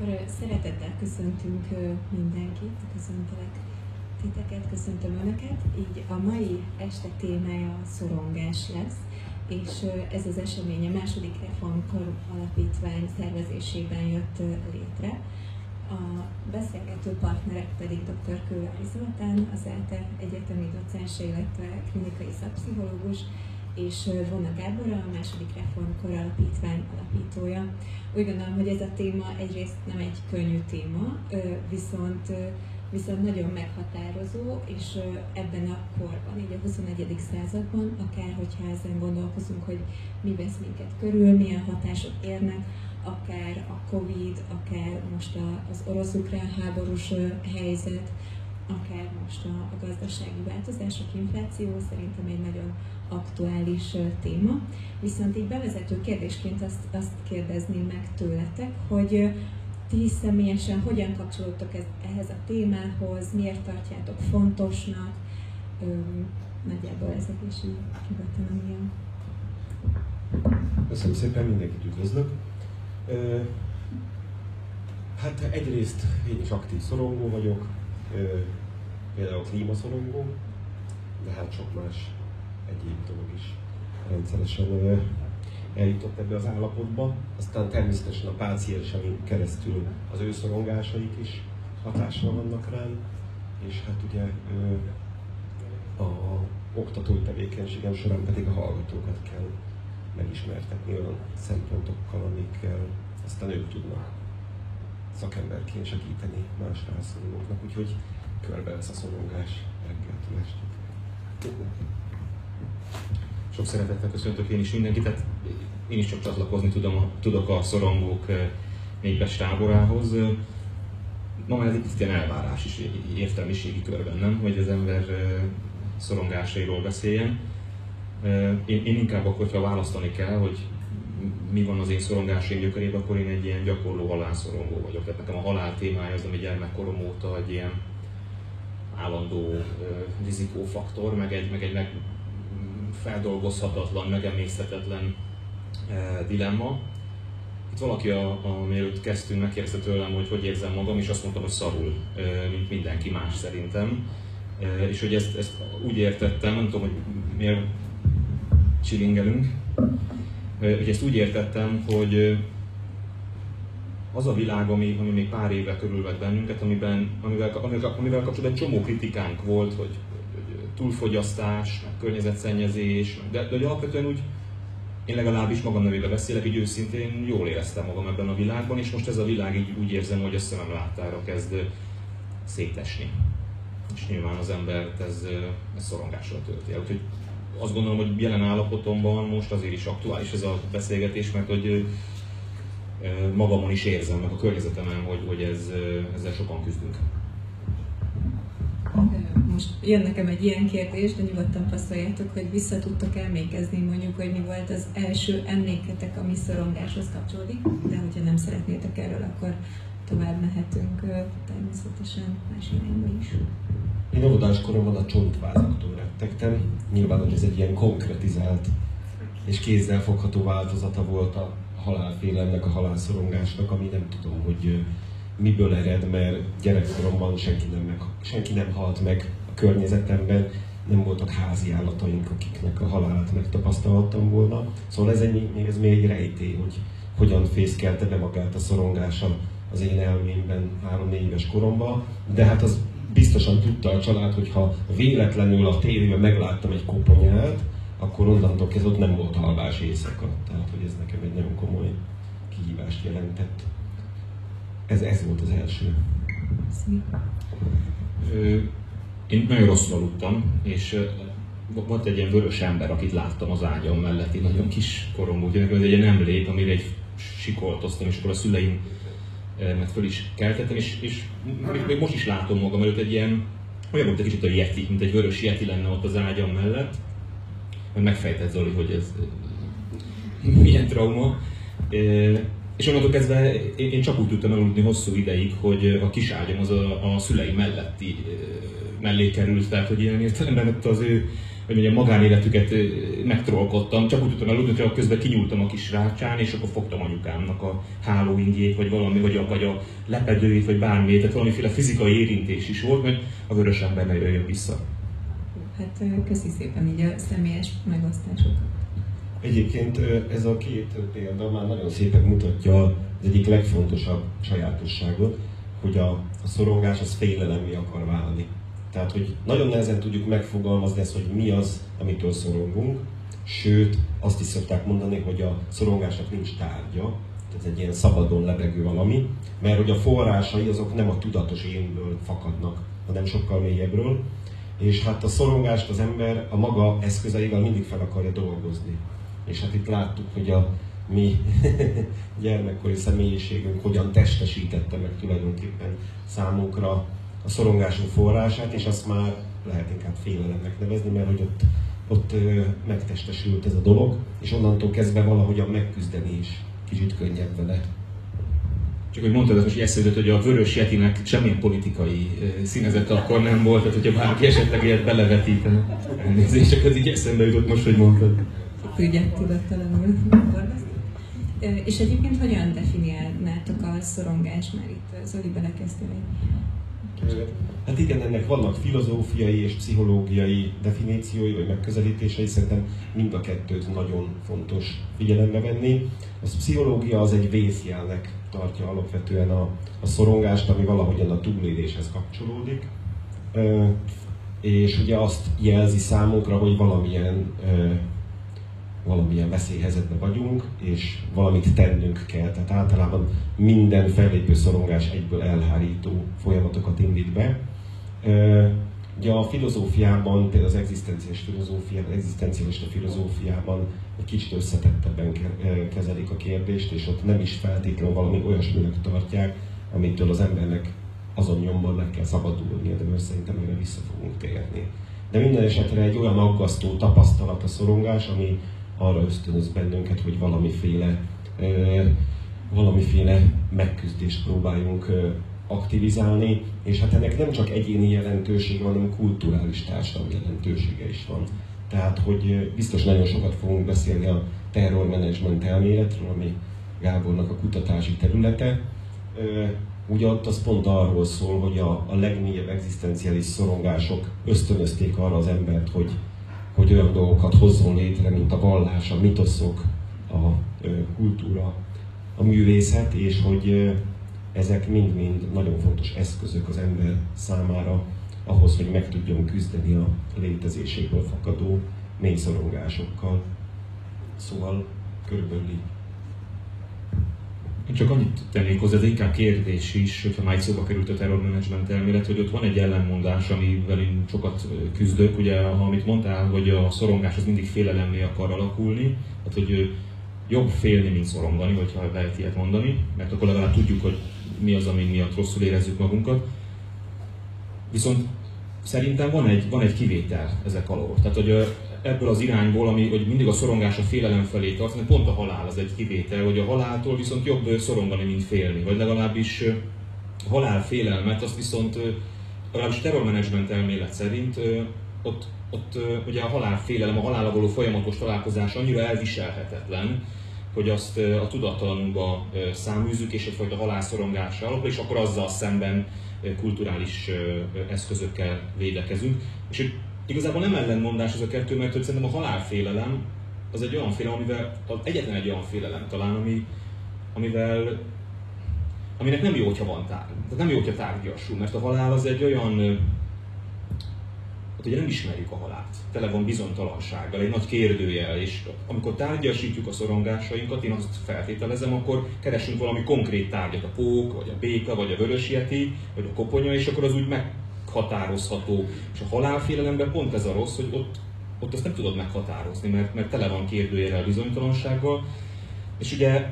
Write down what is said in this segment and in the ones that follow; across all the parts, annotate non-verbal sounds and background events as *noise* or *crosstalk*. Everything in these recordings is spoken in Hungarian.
Akkor szeretettel köszöntünk mindenkit, köszöntelek titeket, köszöntöm Önöket. Így a mai este témája a szorongás lesz, és ez az esemény a második reformkor alapítvány szervezésében jött létre. A beszélgető partnerek pedig dr. Kővári Zoltán, az ELTE egyetemi docense, illetve klinikai szakpszichológus, és Vona Gábor, a második reformkor alapítvány alapítója. Úgy gondolom, hogy ez a téma egyrészt nem egy könnyű téma, viszont viszont nagyon meghatározó, és ebben a korban, így a 21. században, akár hogyha ezen gondolkozunk, hogy mi vesz minket körül, milyen hatások érnek, akár a Covid, akár most az orosz-ukrán háborús helyzet, akár most a, a gazdasági változások, infláció szerintem egy nagyon aktuális téma. Viszont így bevezető kérdésként azt, azt kérdezném meg tőletek, hogy ti személyesen hogyan kapcsolódtok ez, ehhez a témához, miért tartjátok fontosnak, Öm, nagyjából ezek is így amilyen. Köszönöm szépen, mindenkit üdvözlök. Hát egyrészt én is aktív szorongó vagyok, például klímaszorongó, de hát sok más egyéb dolog is rendszeresen eljutott ebbe az állapotba. Aztán természetesen a pácienseink keresztül az ő szorongásaik is hatással vannak rám, és hát ugye a oktatói tevékenységem során pedig a hallgatókat kell megismertetni olyan szempontokkal, amikkel aztán ők tudnak szakemberként segíteni más rászorulóknak, úgyhogy körbe lesz a szorongás reggeltől estig. Sok szeretettel köszöntök én is mindenkit, tehát én is csak csatlakozni tudom, tudok a szorongók népes táborához. Ma már ez egy ilyen elvárás is értelmiségi körben, nem? Hogy az ember szorongásairól beszéljen. Én, én inkább akkor, ha választani kell, hogy mi van az én szorongásaim gyökerében, akkor én egy ilyen gyakorló halálszorongó vagyok. Tehát nekem a halál témája az, ami gyermekkorom óta egy ilyen állandó rizikófaktor, meg egy, meg egy meg feldolgozhatatlan, megemészhetetlen dilemma. Itt valaki, a, a, mielőtt kezdtünk, megkérdezte tőlem, hogy hogy érzem magam, és azt mondtam, hogy szarul, mint mindenki más szerintem. És hogy ezt, ezt úgy értettem, nem tudom, hogy miért csilingelünk, hogy ezt úgy értettem, hogy az a világ, ami, ami még pár éve körülvett bennünket, amiben, amivel, amivel, amivel kapcsolatban egy csomó kritikánk volt, hogy, hogy túlfogyasztás, meg környezetszennyezés, de, de hogy alapvetően úgy, én legalábbis magam nevében beszélek, így őszintén jól éreztem magam ebben a világban, és most ez a világ így úgy érzem, hogy a szemem láttára kezd szétesni. És nyilván az embert ez, ez szorongással tölti el. Úgyhogy azt gondolom, hogy jelen állapotomban most azért is aktuális ez a beszélgetés, mert hogy magamon is érzem, meg a környezetemen, hogy, hogy ez, ezzel sokan küzdünk. Most jön nekem egy ilyen kérdés, de nyugodtan passzoljátok, hogy vissza tudtok emlékezni mondjuk, hogy mi volt az első emléketek, ami szorongáshoz kapcsolódik, de hogyha nem szeretnétek erről, akkor tovább mehetünk természetesen más irányba is. Én óvodás koromban a csontvázaktól rettegtem. Nyilván, hogy ez egy ilyen konkretizált és kézzel fogható változata volt a halálfélemnek, a halálszorongásnak, ami nem tudom, hogy miből ered, mert gyerekkoromban senki nem, meg, senki nem halt meg a környezetemben, nem voltak házi állataink, akiknek a halálát megtapasztalhattam volna. Szóval ez, egy, ez még egy rejtély, hogy hogyan fészkelte be magát a szorongása az én elmémben három-négy éves koromban, de hát az biztosan tudta a család, hogy ha véletlenül a tévében megláttam egy koponyát, akkor onnantól kezdve ott nem volt alvás éjszaka. Tehát, hogy ez nekem egy nagyon komoly kihívást jelentett. Ez, ez volt az első. Én nagyon rosszul aludtam, és volt egy ilyen vörös ember, akit láttam az ágyam mellett, egy nagyon kis korom, ez egy ilyen emlék, amire egy sikoltoztam, és akkor a szüleim mert föl is keltettem, és, és még most is látom magam előtt egy ilyen, olyan volt egy kicsit a yeti, mint egy vörös yeti lenne ott az ágyam mellett, hogy megfejtett Zoli, hogy ez milyen trauma. És onnantól kezdve én csak úgy tudtam aludni hosszú ideig, hogy a kis ágyam az a, a szülei melletti mellé került, tehát hogy ilyen értelemben ott az ő hogy mondjam, magánéletüket megtrollkodtam, csak úgy tudtam aludni, hogy közben kinyúltam a kis rácsán, és akkor fogtam anyukámnak a hálóingjét, vagy valami, vagy a, vagy a lepedőjét, vagy bármit, tehát valamiféle fizikai érintés is volt, hogy a vörös ember ne jöjjön vissza. Hát köszi szépen így a személyes megosztásokat. Egyébként ez a két példa már nagyon szépen mutatja az egyik legfontosabb sajátosságot, hogy a, a szorongás az félelemi akar válni. Tehát, hogy nagyon nehezen tudjuk megfogalmazni ezt, hogy mi az, amitől szorongunk, sőt, azt is szokták mondani, hogy a szorongásnak nincs tárgya, tehát egy ilyen szabadon lebegő valami, mert hogy a forrásai azok nem a tudatos énből fakadnak, hanem sokkal mélyebbről, és hát a szorongást az ember a maga eszközeivel mindig fel akarja dolgozni. És hát itt láttuk, hogy a mi *laughs* gyermekkori személyiségünk hogyan testesítette meg tulajdonképpen számunkra a szorongásunk forrását, és azt már lehet inkább félelemnek nevezni, mert hogy ott, ott megtestesült ez a dolog, és onnantól kezdve valahogyan megküzdeni is kicsit könnyebb vele. Csak hogy mondtad, most eszedött, hogy a Vörös Jetinek semmilyen politikai színezete akkor nem volt, tehát hogyha bárki esetleg ilyet belevetítene. Elnézést, csak ez így eszembe jutott most, hogy mondtad. Ügyet tudattalanul És egyébként hogyan definiálnátok a szorongást, mert itt Zoli belekezdtél Hát igen, ennek vannak filozófiai és pszichológiai definíciói vagy megközelítései, szerintem mind a kettőt nagyon fontos figyelembe venni. A pszichológia az egy vészjelnek tartja alapvetően a, a szorongást, ami valahogyan a túléléshez kapcsolódik. És ugye azt jelzi számunkra, hogy valamilyen valamilyen veszélyhelyzetben vagyunk, és valamit tennünk kell. Tehát általában minden fellépő szorongás egyből elhárító folyamatokat indít be. Ugye a filozófiában, például az egzisztenciális filozófiában, egzisztencialista filozófiában egy kicsit összetettebben kezelik a kérdést, és ott nem is feltétlenül valami olyasminek tartják, amitől az embernek azon nyomban meg kell szabadulnia, de most szerintem erre vissza fogunk térni. De minden esetre egy olyan aggasztó tapasztalat a szorongás, ami arra ösztönöz bennünket, hogy valamiféle, valamiféle megküzdést próbáljunk aktivizálni, és hát ennek nem csak egyéni jelentősége, hanem kulturális társadalmi jelentősége is van. Tehát, hogy biztos nagyon sokat fogunk beszélni a terrormenedzsment elméletről, ami Gábornak a kutatási területe. Ugye ott az pont arról szól, hogy a, a legmélyebb egzisztenciális szorongások ösztönözték arra az embert, hogy hogy olyan dolgokat hozzon létre, mint a vallás, a mitoszok, a kultúra, a művészet, és hogy ezek mind-mind nagyon fontos eszközök az ember számára ahhoz, hogy meg tudjon küzdeni a létezéséből fakadó mély szorongásokkal. Szóval körülbelül így. Csak annyit tennék hozzá, ez inkább kérdés is, hogyha már szóba került a terrormenedzsment elmélet, hogy ott van egy ellenmondás, amivel én sokat küzdök, ugye, amit mondtál, hogy a szorongás az mindig félelemmé akar alakulni, tehát hogy jobb félni, mint szorongani, hogyha lehet ilyet mondani, mert akkor legalább tudjuk, hogy mi az, ami miatt rosszul érezzük magunkat. Viszont szerintem van egy, van egy kivétel ezek alól. Tehát, hogy ebből az irányból, ami hogy mindig a szorongás a félelem felé tart, hanem pont a halál az egy kivétel, hogy a haláltól viszont jobb szorongani, mint félni, vagy legalábbis halál félelmet, azt viszont legalábbis terrormenedzsment elmélet szerint ott, ott ugye a halál félelem, a halála való folyamatos találkozás annyira elviselhetetlen, hogy azt a tudatalanunkba száműzzük, és egyfajta halálszorongásra alapul, és akkor azzal szemben kulturális eszközökkel védekezünk. És igazából nem ellenmondás ez a kettő, mert hogy szerintem a halálfélelem az egy olyan félelem, amivel, egyetlen egy olyan félelem talán, ami, amivel aminek nem jó, hogyha van tárgy. Tehát nem jó, hogyha tárgyasul, mert a halál az egy olyan hát ugye nem ismerjük a halált. Tele van bizonytalansággal, egy nagy kérdőjel, és amikor tárgyasítjuk a szorongásainkat, én azt feltételezem, akkor keresünk valami konkrét tárgyat, a pók, vagy a béka, vagy a vörösjeti, vagy a koponya, és akkor az úgy meghatározható. És a halálfélelemben pont ez a rossz, hogy ott, ott azt nem tudod meghatározni, mert, mert tele van kérdőjelel, bizonytalansággal. És ugye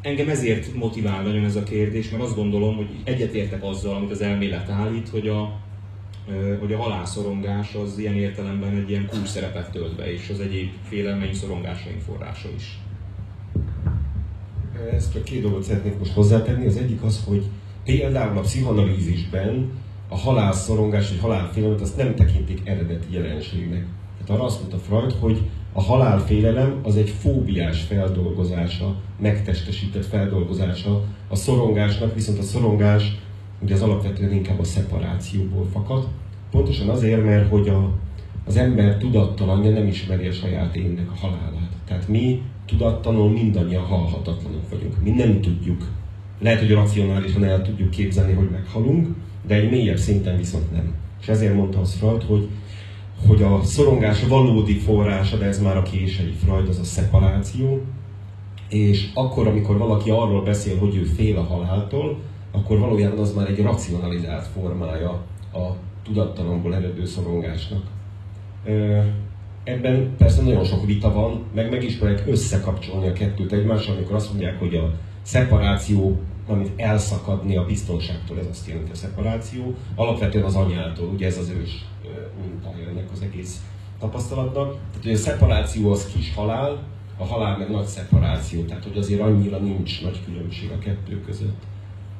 engem ezért motivál nagyon ez a kérdés, mert azt gondolom, hogy egyetértek azzal, amit az elmélet állít, hogy a, hogy a halálszorongás az ilyen értelemben egy ilyen kulcs szerepet tölt be, és az egyéb félelmeink, szorongásaink forrása is. Ezt csak két dolgot szeretnék most hozzátenni. Az egyik az, hogy például a pszichoanalízisben a halálszorongás vagy halálfélelmet azt nem tekintik eredeti jelenségnek. Tehát arra azt mondta Freud, hogy a halálfélelem az egy fóbiás feldolgozása, megtestesített feldolgozása a szorongásnak, viszont a szorongás ugye az alapvetően inkább a szeparációból fakad. Pontosan azért, mert hogy a, az ember tudattalanja nem ismeri a saját énnek a halálát. Tehát mi tudattanul mindannyian halhatatlanok vagyunk. Mi nem tudjuk. Lehet, hogy racionálisan el tudjuk képzelni, hogy meghalunk, de egy mélyebb szinten viszont nem. És ezért mondta az Freud, hogy, hogy a szorongás valódi forrása, de ez már a késői Freud, az a szeparáció, és akkor, amikor valaki arról beszél, hogy ő fél a haláltól, akkor valójában az már egy racionalizált formája a tudattalamból eredő szorongásnak. Ebben persze nagyon sok vita van, meg meg is próbálják összekapcsolni a kettőt egymással, amikor azt mondják, hogy a szeparáció, amit elszakadni a biztonságtól, ez azt jelenti a szeparáció, alapvetően az anyától, ugye ez az ős mintája ennek az egész tapasztalatnak. Tehát, hogy a szeparáció az kis halál, a halál meg nagy szeparáció, tehát hogy azért annyira nincs nagy különbség a kettő között.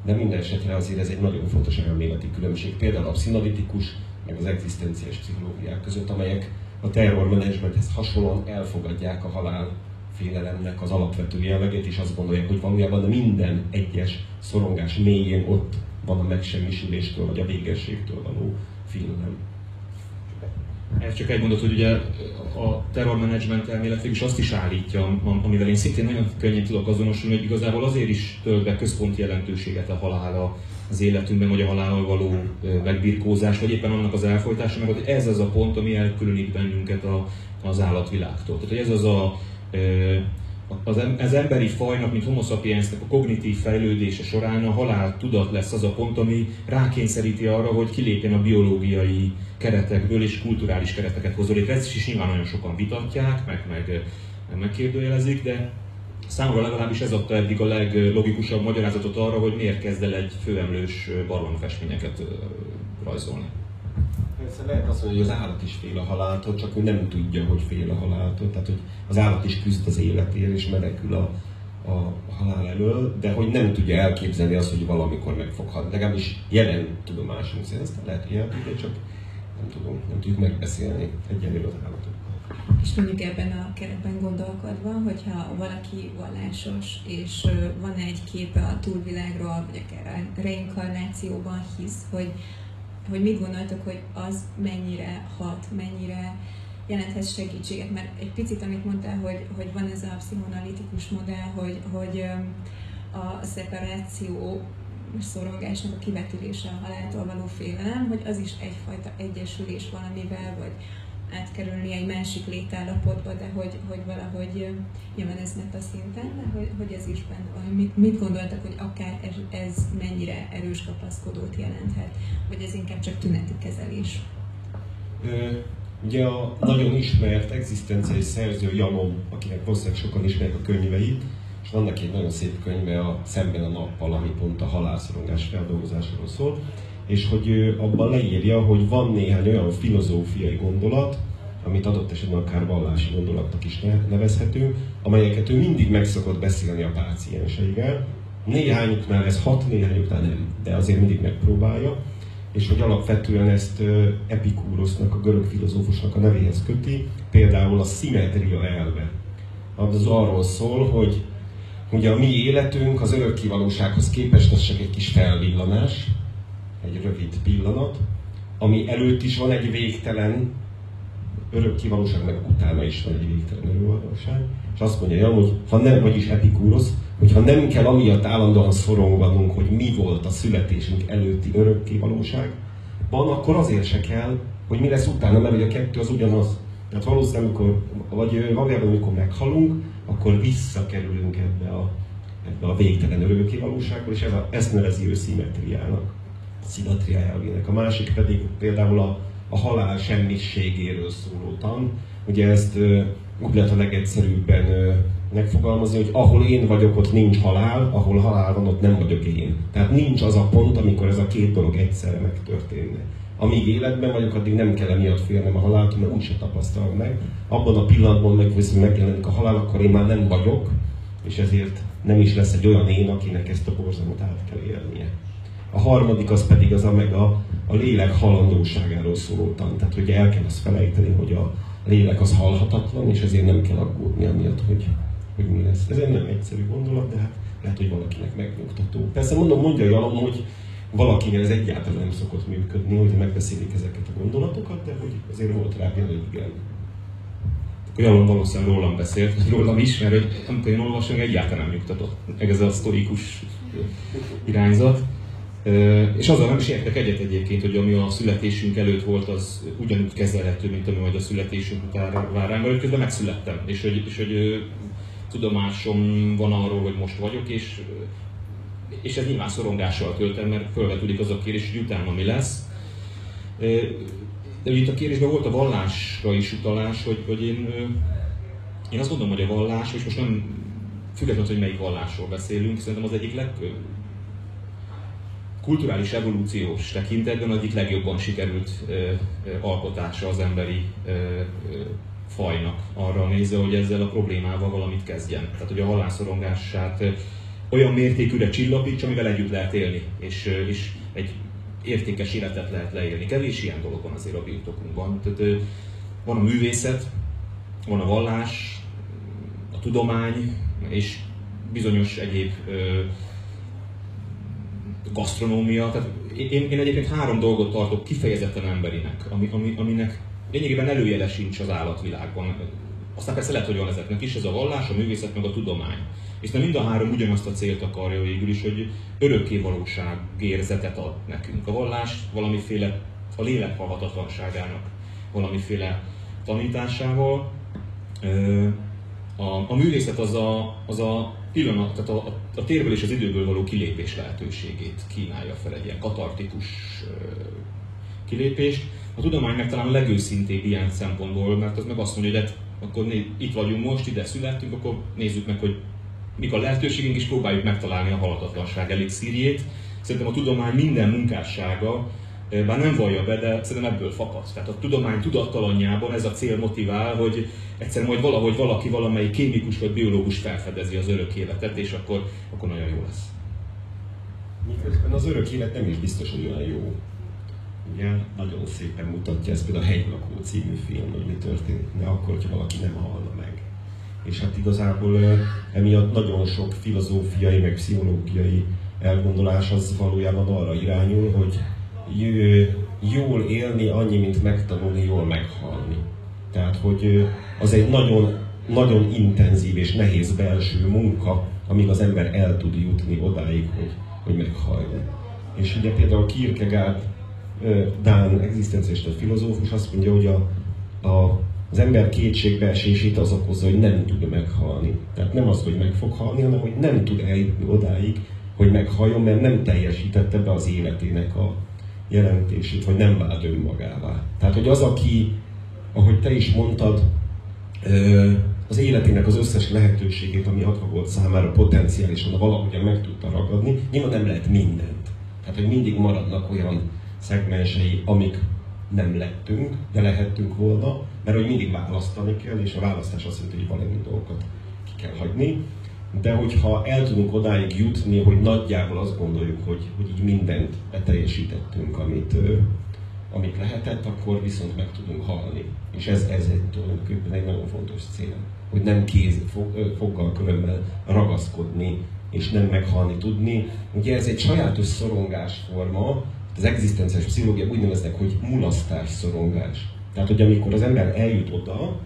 De minden esetre azért ez egy nagyon fontos elméleti különbség, például a pszinalitikus, meg az egzisztenciális pszichológiák között, amelyek a terrormenedzsmenthez hasonlóan elfogadják a halál félelemnek az alapvető jellegét, és azt gondolják, hogy valójában minden egyes szorongás mélyén ott van a megsemmisüléstől, vagy a végességtől való félelem. Ez csak egy mondat, hogy ugye a terrormenedzsment elmélet is azt is állítja, amivel én szintén nagyon könnyen tudok azonosulni, hogy igazából azért is tölt be központi jelentőséget a halála az életünkben, vagy a halállal való megbirkózás, vagy éppen annak az elfolytása, mert hogy ez az a pont, ami elkülönít bennünket a, az állatvilágtól. Tehát, hogy ez az a az, emberi fajnak, mint homo sapiensnek a kognitív fejlődése során a halál tudat lesz az a pont, ami rákényszeríti arra, hogy kilépjen a biológiai keretekből és kulturális kereteket hozol létre. Ezt is nyilván nagyon sokan vitatják, meg, meg megkérdőjelezik, de számomra legalábbis ez adta eddig a leglogikusabb magyarázatot arra, hogy miért kezd el egy főemlős barlangfestményeket rajzolni. Persze lehet azt mondani, hogy az állat is fél a haláltól, csak ő nem tudja, hogy fél a haláltól. Tehát, hogy az állat is küzd az életért, és menekül a, a halál elől, de hogy nem tudja elképzelni azt, hogy valamikor meg fog halni. Legalábbis jelen tudomásunk szerint, ezt lehet, hogy el tudja, csak nem tudom, nem tudjuk megbeszélni egyelőre az állatot. És mondjuk ebben a keretben gondolkodva, hogyha valaki vallásos, és van egy képe a túlvilágról, vagy akár a reinkarnációban hisz, hogy hogy mit gondoltok, hogy az mennyire hat, mennyire jelenthet segítséget, mert egy picit, amit mondtál, hogy, hogy van ez a pszichoanalitikus modell, hogy, hogy a szeparáció szorongásnak a kivetülése a haláltól való félelem, hogy az is egyfajta egyesülés valamivel, vagy átkerülni egy másik létállapotba, de hogy, hogy valahogy nyilván ez a szinten, de hogy, hogy ez is benne van. Mit, mit gondoltak, hogy akár ez, ez mennyire erős kapaszkodót jelenthet, vagy ez inkább csak tüneti kezelés? Ugye a nagyon ismert egzisztenciai szerző Janon, akinek valószínűleg sokan ismerik a könyveit, és vannak egy nagyon szép könyve a Szemben a nappal, ami pont a halálszorongás feldolgozásról szól, és hogy ő abban leírja, hogy van néhány olyan filozófiai gondolat, amit adott esetben akár vallási gondolatnak is nevezhető, amelyeket ő mindig meg szokott beszélni a pácienseivel. Néhányuknál ez hat, néhányuknál nem, de azért mindig megpróbálja, és hogy alapvetően ezt Epikúrosznak, a görög filozófusnak a nevéhez köti, például a szimetria elve. Az arról szól, hogy ugye a mi életünk az örök kivalósághoz képest az csak egy kis felvillanás, egy rövid pillanat, ami előtt is van egy végtelen örök kivalóság, meg utána is van egy végtelen örökvalóság. És azt mondja Jan, hogy ha nem, vagyis epikúrosz, hogyha nem kell amiatt állandóan szoronganunk, hogy mi volt a születésünk előtti örökké valóság, van, akkor azért se kell, hogy mi lesz utána, mert hogy a kettő az ugyanaz. Tehát valószínűleg, amikor, vagy valójában, amikor meghalunk, akkor visszakerülünk ebbe a, ebbe a végtelen örökké valóságba, és ez a, ezt nevezi ő szimmetriának szimetria elvének. A másik pedig például a, a halál semmiségéről szóló tan. Ugye ezt úgy lehet a legegyszerűbben megfogalmazni, hogy ahol én vagyok, ott nincs halál, ahol halál van, ott nem vagyok én. Tehát nincs az a pont, amikor ez a két dolog egyszerre megtörténne. Amíg életben vagyok, addig nem kell emiatt félnem a haláltól, mert úgyse tapasztalom meg. Abban a pillanatban meg viszont megjelenik a halál, akkor én már nem vagyok, és ezért nem is lesz egy olyan én, akinek ezt a borzalmat át kell élnie. A harmadik az pedig az a meg a, a lélek halandóságáról szóló tan. Tehát, hogy el kell azt felejteni, hogy a lélek az halhatatlan, és ezért nem kell aggódni amiatt, hogy, hogy mi lesz. Ez egy nem egyszerű gondolat, de hát lehet, hogy valakinek megnyugtató. Persze mondom, mondja Jalom, hogy valakinél ez egyáltalán nem szokott működni, hogy megbeszélik ezeket a gondolatokat, de hogy azért volt rá például, hogy igen. Jalom valószínűleg rólam beszélt, vagy rólam is, mert hogy amikor én olvasom, egyáltalán nem nyugtatott meg ez a sztorikus irányzat. És azzal nem is értek egyet egyébként, hogy ami a születésünk előtt volt, az ugyanúgy kezelhető, mint ami majd a születésünk után vár rám, közben megszülettem, és hogy, és hogy tudomásom van arról, hogy most vagyok, és, és ez nyilván szorongással töltem, mert felvetődik az a kérdés, hogy utána mi lesz. De itt a kérdésben volt a vallásra is utalás, hogy, hogy én, én azt gondolom, hogy a vallás, és most nem függetlenül, hogy melyik vallásról beszélünk, szerintem az egyik leg, kulturális evolúciós tekintetben egyik legjobban sikerült alkotása az emberi fajnak arra nézve, hogy ezzel a problémával valamit kezdjen. Tehát, hogy a halálszorongását olyan mértékűre csillapíts, amivel együtt lehet élni, és, és egy értékes életet lehet leélni. Kevés ilyen dolog van azért a birtokunkban. Tehát, van a művészet, van a vallás, a tudomány, és bizonyos egyéb gasztronómia. Tehát én, én egyébként három dolgot tartok kifejezetten emberinek, ami, ami, aminek lényegében előjele sincs az állatvilágban. Aztán persze lehet, hogy van ezeknek is, ez a vallás, a művészet, meg a tudomány. És nem mind a három ugyanazt a célt akarja végül is, hogy örökké valóság érzetet ad nekünk. A vallás valamiféle a lélek halhatatlanságának valamiféle tanításával. A, a művészet az a, az a pillanat, tehát a, a térből és az időből való kilépés lehetőségét kínálja fel egy ilyen katartikus kilépést. A tudomány meg talán legőszintébb ilyen szempontból, mert az meg azt mondja, hogy hát akkor né, itt vagyunk most, ide születtünk, akkor nézzük meg, hogy mik a lehetőségünk, és próbáljuk megtalálni a halatatlanság elixírjét. Szerintem a tudomány minden munkássága, bár nem vallja be, de szerintem ebből fakad. Tehát a tudomány tudattalanjában ez a cél motivál, hogy egyszer majd valahogy valaki, valamelyik kémikus vagy biológus felfedezi az örök életet, és akkor, akkor nagyon jó lesz. Miközben az örök élet nem is biztos, hogy olyan jó. Ugye nagyon szépen mutatja ez például a Hegylakó című film, hogy mi történik, akkor, hogyha valaki nem halna meg. És hát igazából emiatt nagyon sok filozófiai, meg pszichológiai elgondolás az valójában arra irányul, hogy jól élni annyi, mint megtanulni jól meghalni. Tehát, hogy az egy nagyon, nagyon intenzív és nehéz belső munka, amíg az ember el tud jutni odáig, hogy, hogy meghalljon. És ugye például Kierkegaard, Dán egzisztencialista filozófus azt mondja, hogy a, a, az ember kétségbeesését az okozza, hogy nem tud meghalni. Tehát nem az, hogy meg fog halni, hanem hogy nem tud eljutni odáig, hogy meghalljon, mert nem teljesítette be az életének a jelentését, vagy nem vált önmagává. Tehát, hogy az, aki, ahogy te is mondtad, az életének az összes lehetőségét, ami adva volt számára potenciálisan, valahogyan meg tudta ragadni, nyilván nem lehet mindent. Tehát, hogy mindig maradnak olyan szegmensei, amik nem lettünk, de lehettünk volna, mert hogy mindig választani kell, és a választás azt jelenti, hogy valami dolgokat ki kell hagyni. De hogyha el tudunk odáig jutni, hogy nagyjából azt gondoljuk, hogy, hogy így mindent beteljesítettünk, amit, amit lehetett, akkor viszont meg tudunk halni. És ez, ez egy tulajdonképpen egy nagyon fontos cél, hogy nem kéz, fog, foggal, körömmel ragaszkodni, és nem meghalni tudni. Ugye ez egy sajátos szorongásforma, az egzisztenciális pszichológia úgy neveznek, hogy mulasztás szorongás. Tehát, hogy amikor az ember eljut oda,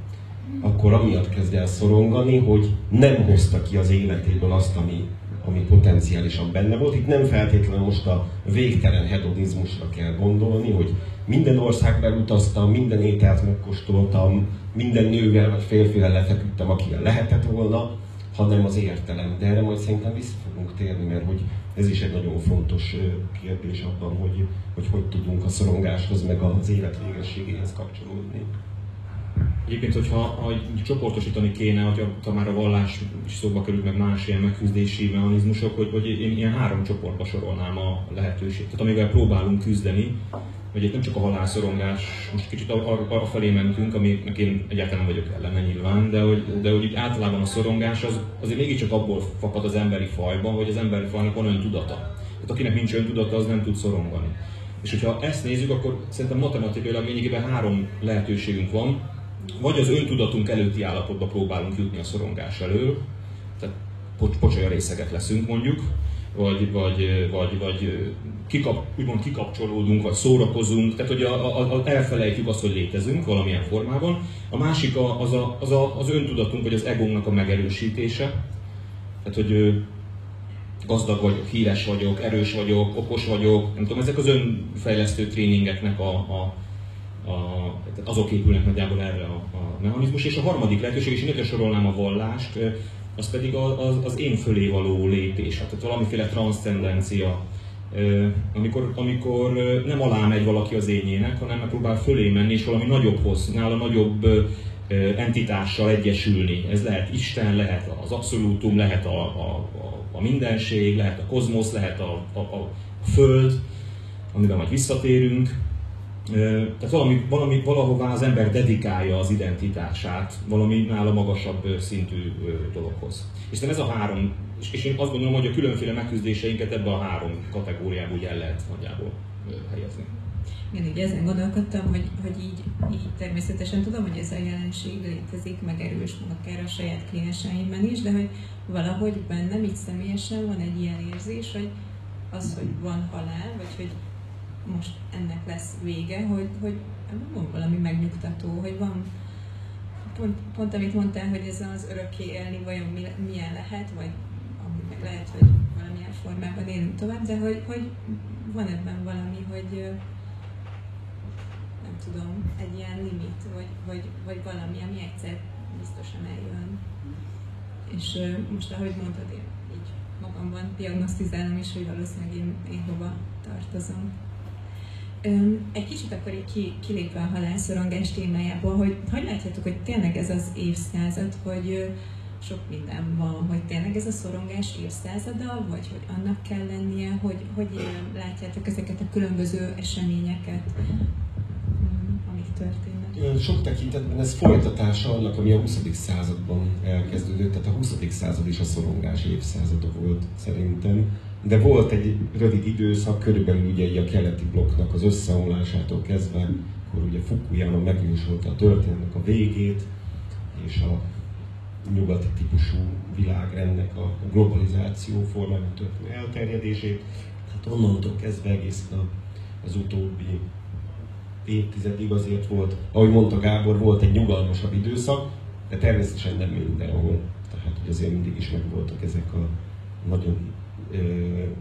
akkor amiatt kezd el szorongani, hogy nem hozta ki az életéből azt, ami, ami potenciálisan benne volt. Itt nem feltétlenül most a végtelen hedonizmusra kell gondolni, hogy minden országba utaztam, minden ételt megkóstoltam, minden nővel vagy férfivel lefeküdtem, akivel lehetett volna, hanem az értelem. De erre majd szerintem vissza fogunk térni, mert hogy ez is egy nagyon fontos kérdés abban, hogy hogy, hogy tudunk a szorongáshoz meg az élet végességéhez kapcsolódni. Egyébként, hogyha ha csoportosítani kéne, hogyha ha már a vallás is szóba került, meg más ilyen megküzdési mechanizmusok, hogy, hogy én ilyen három csoportba sorolnám a lehetőséget. Tehát amivel próbálunk küzdeni, hogy itt nem csak a halálszorongás, most kicsit arra felé mentünk, aminek én egyáltalán nem vagyok ellene nyilván, de hogy, de hogy így általában a szorongás az azért mégiscsak abból fakad az emberi fajban, hogy az emberi fajnak van olyan tudata. Tehát akinek nincs öntudata, az nem tud szorongani. És hogyha ezt nézzük, akkor szerintem matematikailag lényegében három lehetőségünk van. Vagy az öntudatunk előtti állapotba próbálunk jutni a szorongás elől, tehát pocsolya részeget leszünk mondjuk, vagy, vagy, vagy, vagy kikap, úgymond kikapcsolódunk, vagy szórakozunk, tehát hogy a, a, a, elfelejtjük azt, hogy létezünk valamilyen formában. A másik a, az, a, az, a, az öntudatunk, vagy az egónknak a megerősítése. Tehát, hogy gazdag vagyok, híres vagyok, erős vagyok, okos vagyok, nem tudom, ezek az önfejlesztő tréningeknek a, a, a azok épülnek nagyjából erre a, a mechanizmus. És a harmadik lehetőség, és én ide sorolnám a vallást, az pedig az, az én fölé való lépés, tehát valamiféle transzcendencia, amikor, amikor nem alá megy valaki az ényének, hanem megpróbál fölé menni, és valami nagyobbhoz, nála nagyobb entitással egyesülni. Ez lehet Isten, lehet az abszolútum, lehet a, a, a mindenség, lehet a kozmosz, lehet a, a, a Föld, amiben majd visszatérünk. Tehát valami, valami, valahová az ember dedikálja az identitását valami nála magasabb szintű dologhoz. És ez a három, és én azt gondolom, hogy a különféle megküzdéseinket ebbe a három kategóriába úgy el lehet nagyjából helyezni. Én így ezen gondolkodtam, hogy, hogy így, így természetesen tudom, hogy ez a jelenség létezik, meg erős, akár a saját klienseimben is, de hogy valahogy bennem így személyesen van egy ilyen érzés, hogy az, hogy van halál, vagy hogy most ennek lesz vége, hogy, hogy van valami megnyugtató, hogy van pont, pont amit mondtál, hogy ez az örökké élni vajon milyen lehet, vagy ami meg lehet, hogy valamilyen formában élünk tovább, de hogy, hogy van ebben valami, hogy nem tudom, egy ilyen limit, vagy, vagy, vagy valami, ami egyszer biztosan eljön. És most, ahogy mondtad, én így magamban diagnosztizálom is, hogy valószínűleg én, én hova tartozom. Egy kicsit akkor így ki, kilépve a halálszorongás témájából, hogy hogy látjátok, hogy tényleg ez az évszázad, hogy sok minden van, hogy tényleg ez a szorongás évszázada, vagy hogy annak kell lennie, hogy, hogy látjátok ezeket a különböző eseményeket, amik történnek? Sok tekintetben ez folytatása annak, ami a 20. században elkezdődött, tehát a 20. század is a szorongás évszázada volt szerintem de volt egy rövid időszak, körülbelül ugye a keleti blokknak az összeomlásától kezdve, akkor ugye Fukuyama megjósolta a történetnek a végét, és a nyugati típusú világrendnek a globalizáció formában történő elterjedését. Hát onnantól kezdve egészen az utóbbi évtizedig azért volt, ahogy mondta Gábor, volt egy nyugalmasabb időszak, de természetesen nem mindenhol. Tehát, hogy azért mindig is megvoltak ezek a nagyon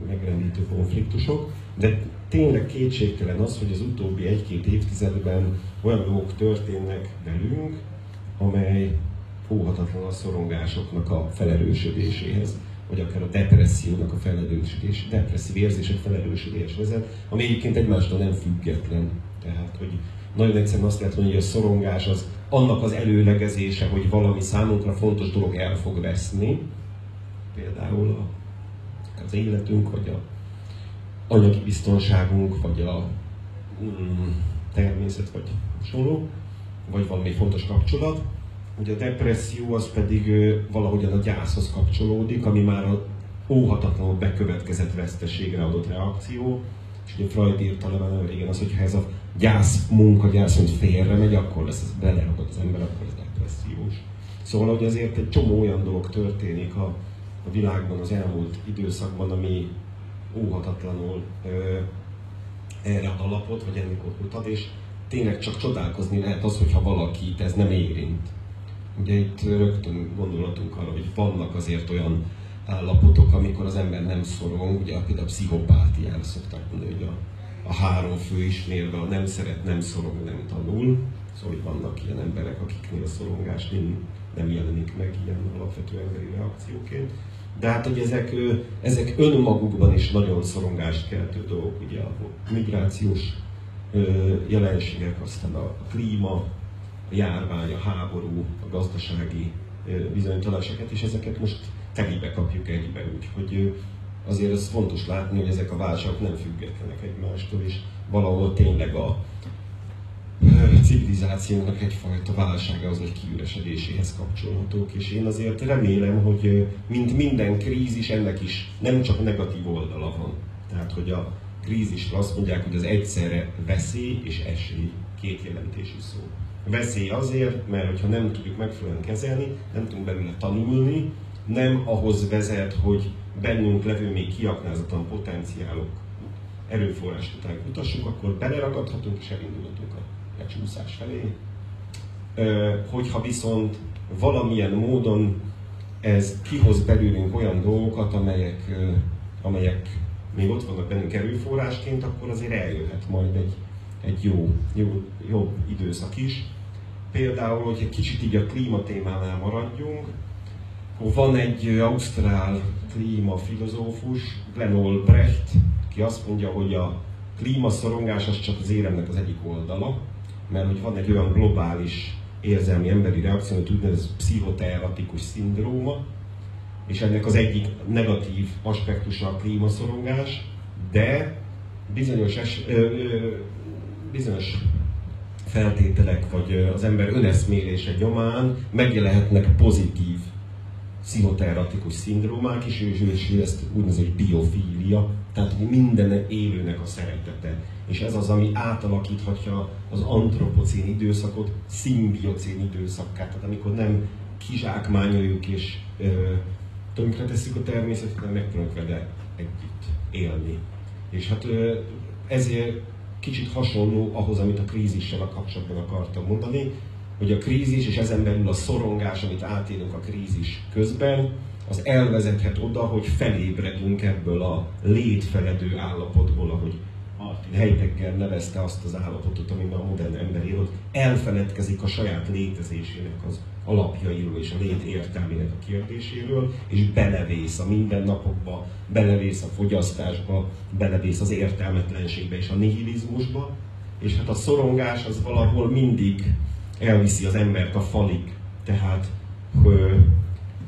megrendítő konfliktusok, de tényleg kétségtelen az, hogy az utóbbi egy-két évtizedben olyan dolgok történnek velünk, amely óhatatlan a szorongásoknak a felerősödéséhez, vagy akár a depressziónak a felerősödés, depresszív érzések felerősödés vezet, ami egyébként egymástól nem független. Tehát, hogy nagyon egyszerűen azt lehet mondani, hogy a szorongás az annak az előlegezése, hogy valami számunkra fontos dolog el fog veszni, például a az életünk, vagy a anyagi biztonságunk, vagy a mm, természet, vagy hasonló, vagy valami fontos kapcsolat. Ugye a depresszió az pedig valahogyan a gyászhoz kapcsolódik, ami már a óhatatlanul bekövetkezett veszteségre adott reakció. És ugye Freud írta le nagyon régen az, hogy ha ez a gyász munka, gyász, mint félre megy, akkor lesz, ez beleragad az ember, akkor ez depressziós. Szóval, hogy azért egy csomó olyan dolog történik a, a világban az elmúlt időszakban, ami óhatatlanul ö, erre ad alapot, vagy ennek ott ad, és tényleg csak csodálkozni lehet az, hogyha valakit ez nem érint. Ugye itt rögtön gondolatunk arra, hogy vannak azért olyan állapotok, amikor az ember nem szorong, ugye például a pszichopátiára szokták mondani, hogy a, a három fő ismérve, a nem szeret, nem szorong, nem tanul. Szóval hogy vannak ilyen emberek, akiknél a szorongás nem, nem jelenik meg ilyen alapvető emberi reakcióként. De hát, hogy ezek, ezek önmagukban is nagyon szorongást keltő dolgok, ugye a migrációs jelenségek, aztán a klíma, a járvány, a háború, a gazdasági bizonytalanságokat, és ezeket most telibe kapjuk egybe, úgyhogy azért ez fontos látni, hogy ezek a válságok nem függetlenek egymástól, és valahol tényleg a, civilizációnak egyfajta válsága az egy kiüresedéséhez kapcsolhatók, és én azért remélem, hogy mint minden krízis, ennek is nem csak negatív oldala van. Tehát, hogy a krízisre azt mondják, hogy az egyszerre veszély és esély két jelentésű szó. Veszély azért, mert hogyha nem tudjuk megfelelően kezelni, nem tudunk belőle tanulni, nem ahhoz vezet, hogy bennünk levő még kiaknázatlan potenciálok erőforrás után kutassuk, akkor beleragadhatunk és elindulhatunk a, a csúszás felé. Hogyha viszont valamilyen módon ez kihoz belőlünk olyan dolgokat, amelyek, amelyek még ott vannak bennünk erőforrásként, akkor azért eljöhet majd egy, egy jó, jó, jó időszak is. Például, hogy egy kicsit így a klímatémánál maradjunk, van egy ausztrál klímafilozófus, Glenn Brecht, ki azt mondja, hogy a klímaszorongás az csak az éremnek az egyik oldala, mert hogy van egy olyan globális érzelmi emberi reakció, amit úgynevezett pszichoteeratikus szindróma, és ennek az egyik negatív aspektusa a klímaszorongás, de bizonyos, es, ö, ö, bizonyos feltételek, vagy az ember öneszmélése nyomán megjelenhetnek pozitív pszichoteratikus szindrómák is, és, ezt úgynevezett biofília, tehát minden élőnek a szeretete. És ez az, ami átalakíthatja az antropocén időszakot szimbiocén időszakká, tehát amikor nem kizsákmányoljuk és ö, tönkretesszük a természetet, hanem megpróbálunk vele együtt élni. És hát ö, ezért kicsit hasonló ahhoz, amit a krízissel a kapcsolatban akartam mondani, hogy a krízis és ezen belül a szorongás, amit átélünk a krízis közben, az elvezethet oda, hogy felébredünk ebből a létfeledő állapotból, ahogy Heidegger nevezte azt az állapotot, amiben a modern ember él, hogy elfeledkezik a saját létezésének az alapjairól és a lét értelmének a kérdéséről, és belevész a mindennapokba, belevész a fogyasztásba, belevész az értelmetlenségbe és a nihilizmusba, és hát a szorongás az valahol mindig elviszi az embert a falig. Tehát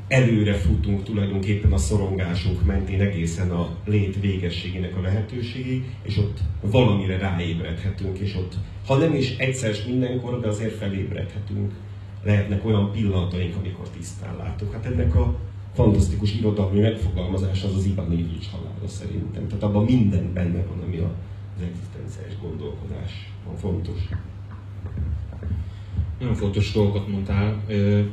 előre futunk tulajdonképpen a szorongásunk mentén egészen a lét végességének a lehetőségig, és ott valamire ráébredhetünk, és ott, ha nem is egyszer mindenkor, de azért felébredhetünk. Lehetnek olyan pillanataink, amikor tisztán látok. Hát ennek a fantasztikus irodalmi megfogalmazás az az Ivan Ilyics halála szerintem. Tehát abban minden benne van, ami az egzisztenciális gondolkodás van fontos nagyon fontos dolgokat mondtál,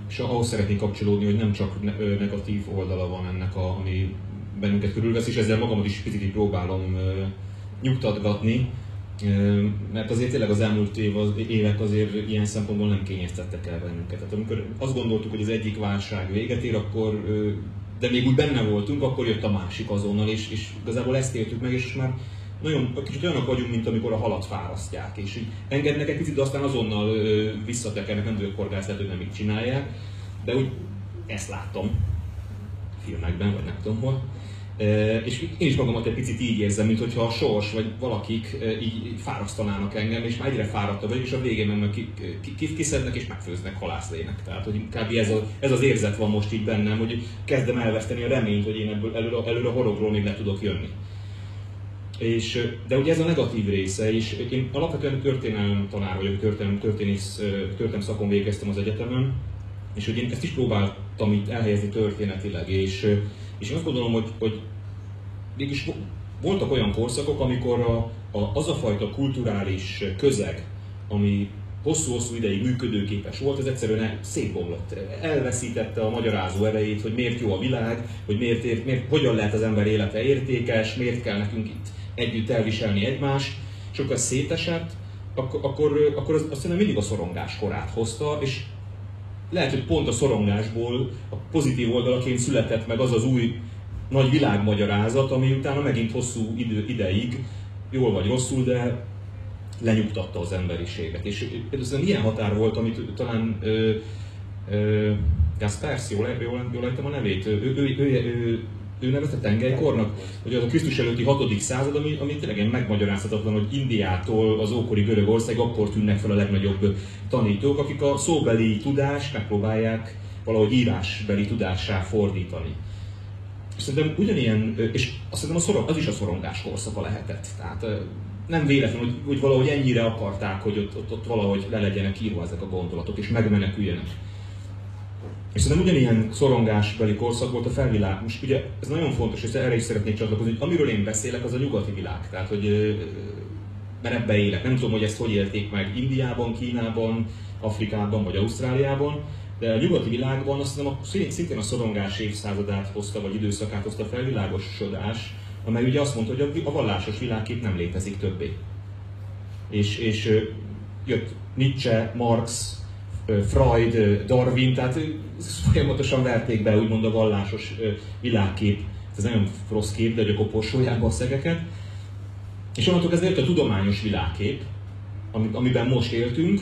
és ahhoz szeretnék kapcsolódni, hogy nem csak negatív oldala van ennek, a, ami bennünket körülvesz, és ezzel magamat is picit próbálom nyugtatgatni, mert azért tényleg az elmúlt év, az, évek azért ilyen szempontból nem kényeztettek el bennünket. Tehát amikor azt gondoltuk, hogy az egyik válság véget ér, akkor, de még úgy benne voltunk, akkor jött a másik azonnal, és, és igazából ezt értük meg, és már nagyon, kicsit olyanok vagyunk, mint amikor a halat fárasztják, és így engednek egy picit, de aztán azonnal ö, visszatekernek, nem tudok korgászat, hogy nem így csinálják, de úgy ezt láttam filmekben, vagy nem tudom hol. E, és én is magamat egy picit így érzem, mint hogyha a sors vagy valakik e, így fárasztanának engem, és már egyre fáradtabb vagyok, és a végén meg ki, ki, kiszednek és megfőznek halászlének. Tehát, hogy kb. Ez, a, ez az érzet van most így bennem, hogy kezdem elveszteni a reményt, hogy én ebből előre, előre a horogról még le tudok jönni. És, de ugye ez a negatív része is. Én alapvetően történelem tanár vagyok, történelem, történész, történelem szakon végeztem az egyetemen, és hogy én ezt is próbáltam itt elhelyezni történetileg, és, és én azt gondolom, hogy, hogy mégis voltak olyan korszakok, amikor a, a, az a fajta kulturális közeg, ami hosszú-hosszú ideig működőképes volt, ez egyszerűen szétbomlott. Elveszítette a magyarázó erejét, hogy miért jó a világ, hogy miért, miért, miért, hogyan lehet az ember élete értékes, miért kell nekünk itt együtt elviselni egymást, és akkor szétesett, akkor, akkor, akkor az, azt hiszem mindig a szorongás korát hozta, és lehet, hogy pont a szorongásból a pozitív oldalaként született meg az az új nagy világmagyarázat, ami utána megint hosszú idő, ideig, jól vagy rosszul, de lenyugtatta az emberiséget. És például ilyen határ volt, amit talán ö, ö, Gaspers, jól, jól, jól a nevét, ő, ő, ő, ő, ő ő nevezte tengelykornak, hogy az a Krisztus előtti 6. század, ami, ami tényleg megmagyarázhatatlan, hogy Indiától az ókori Görögország akkor tűnnek fel a legnagyobb tanítók, akik a szóbeli tudást megpróbálják valahogy írásbeli tudássá fordítani. Szerintem ugyanilyen, és azt szerintem a szorong, az is a szorongás korszaka lehetett. Tehát nem véletlen, hogy, hogy valahogy ennyire akarták, hogy ott, ott, ott valahogy le legyenek írva ezek a gondolatok, és megmeneküljenek. És szerintem ugyanilyen szorongásbeli korszak volt a felvilág. Most ugye ez nagyon fontos, és erre is szeretnék csatlakozni, hogy amiről én beszélek, az a nyugati világ. Tehát, hogy mert ebbe élek. Nem tudom, hogy ezt hogy élték meg Indiában, Kínában, Afrikában vagy Ausztráliában, de a nyugati világban azt hiszem, szintén a szorongás évszázadát hozta, vagy időszakát hozta a felvilágosodás, amely ugye azt mondta, hogy a vallásos világkép nem létezik többé. És, és jött Nietzsche, Marx, Freud, Darwin, tehát folyamatosan verték be úgymond a vallásos világkép, ez nagyon rossz kép, de hogy a koporsójába a szegeket. És onnantól kezdve jött a tudományos világkép, amiben most éltünk,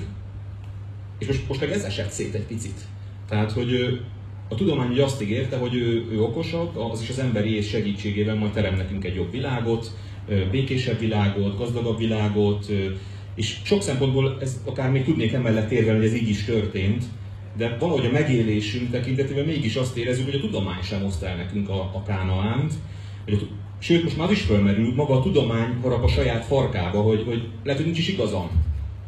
és most, most meg ez esett szét egy picit. Tehát, hogy a tudomány ugye azt ígérte, hogy ő, ő okosabb, az is az emberi és segítségével majd terem nekünk egy jobb világot, békésebb világot, gazdagabb világot, és sok szempontból ez akár még tudnék emellett érvelni, hogy ez így is történt, de valahogy a megélésünk tekintetében mégis azt érezzük, hogy a tudomány sem hozta el nekünk a, a kánaánt, hogy a, sőt, most már is fölmerül, maga a tudomány harap a saját farkába, hogy, hogy lehet, hogy nincs is igazam.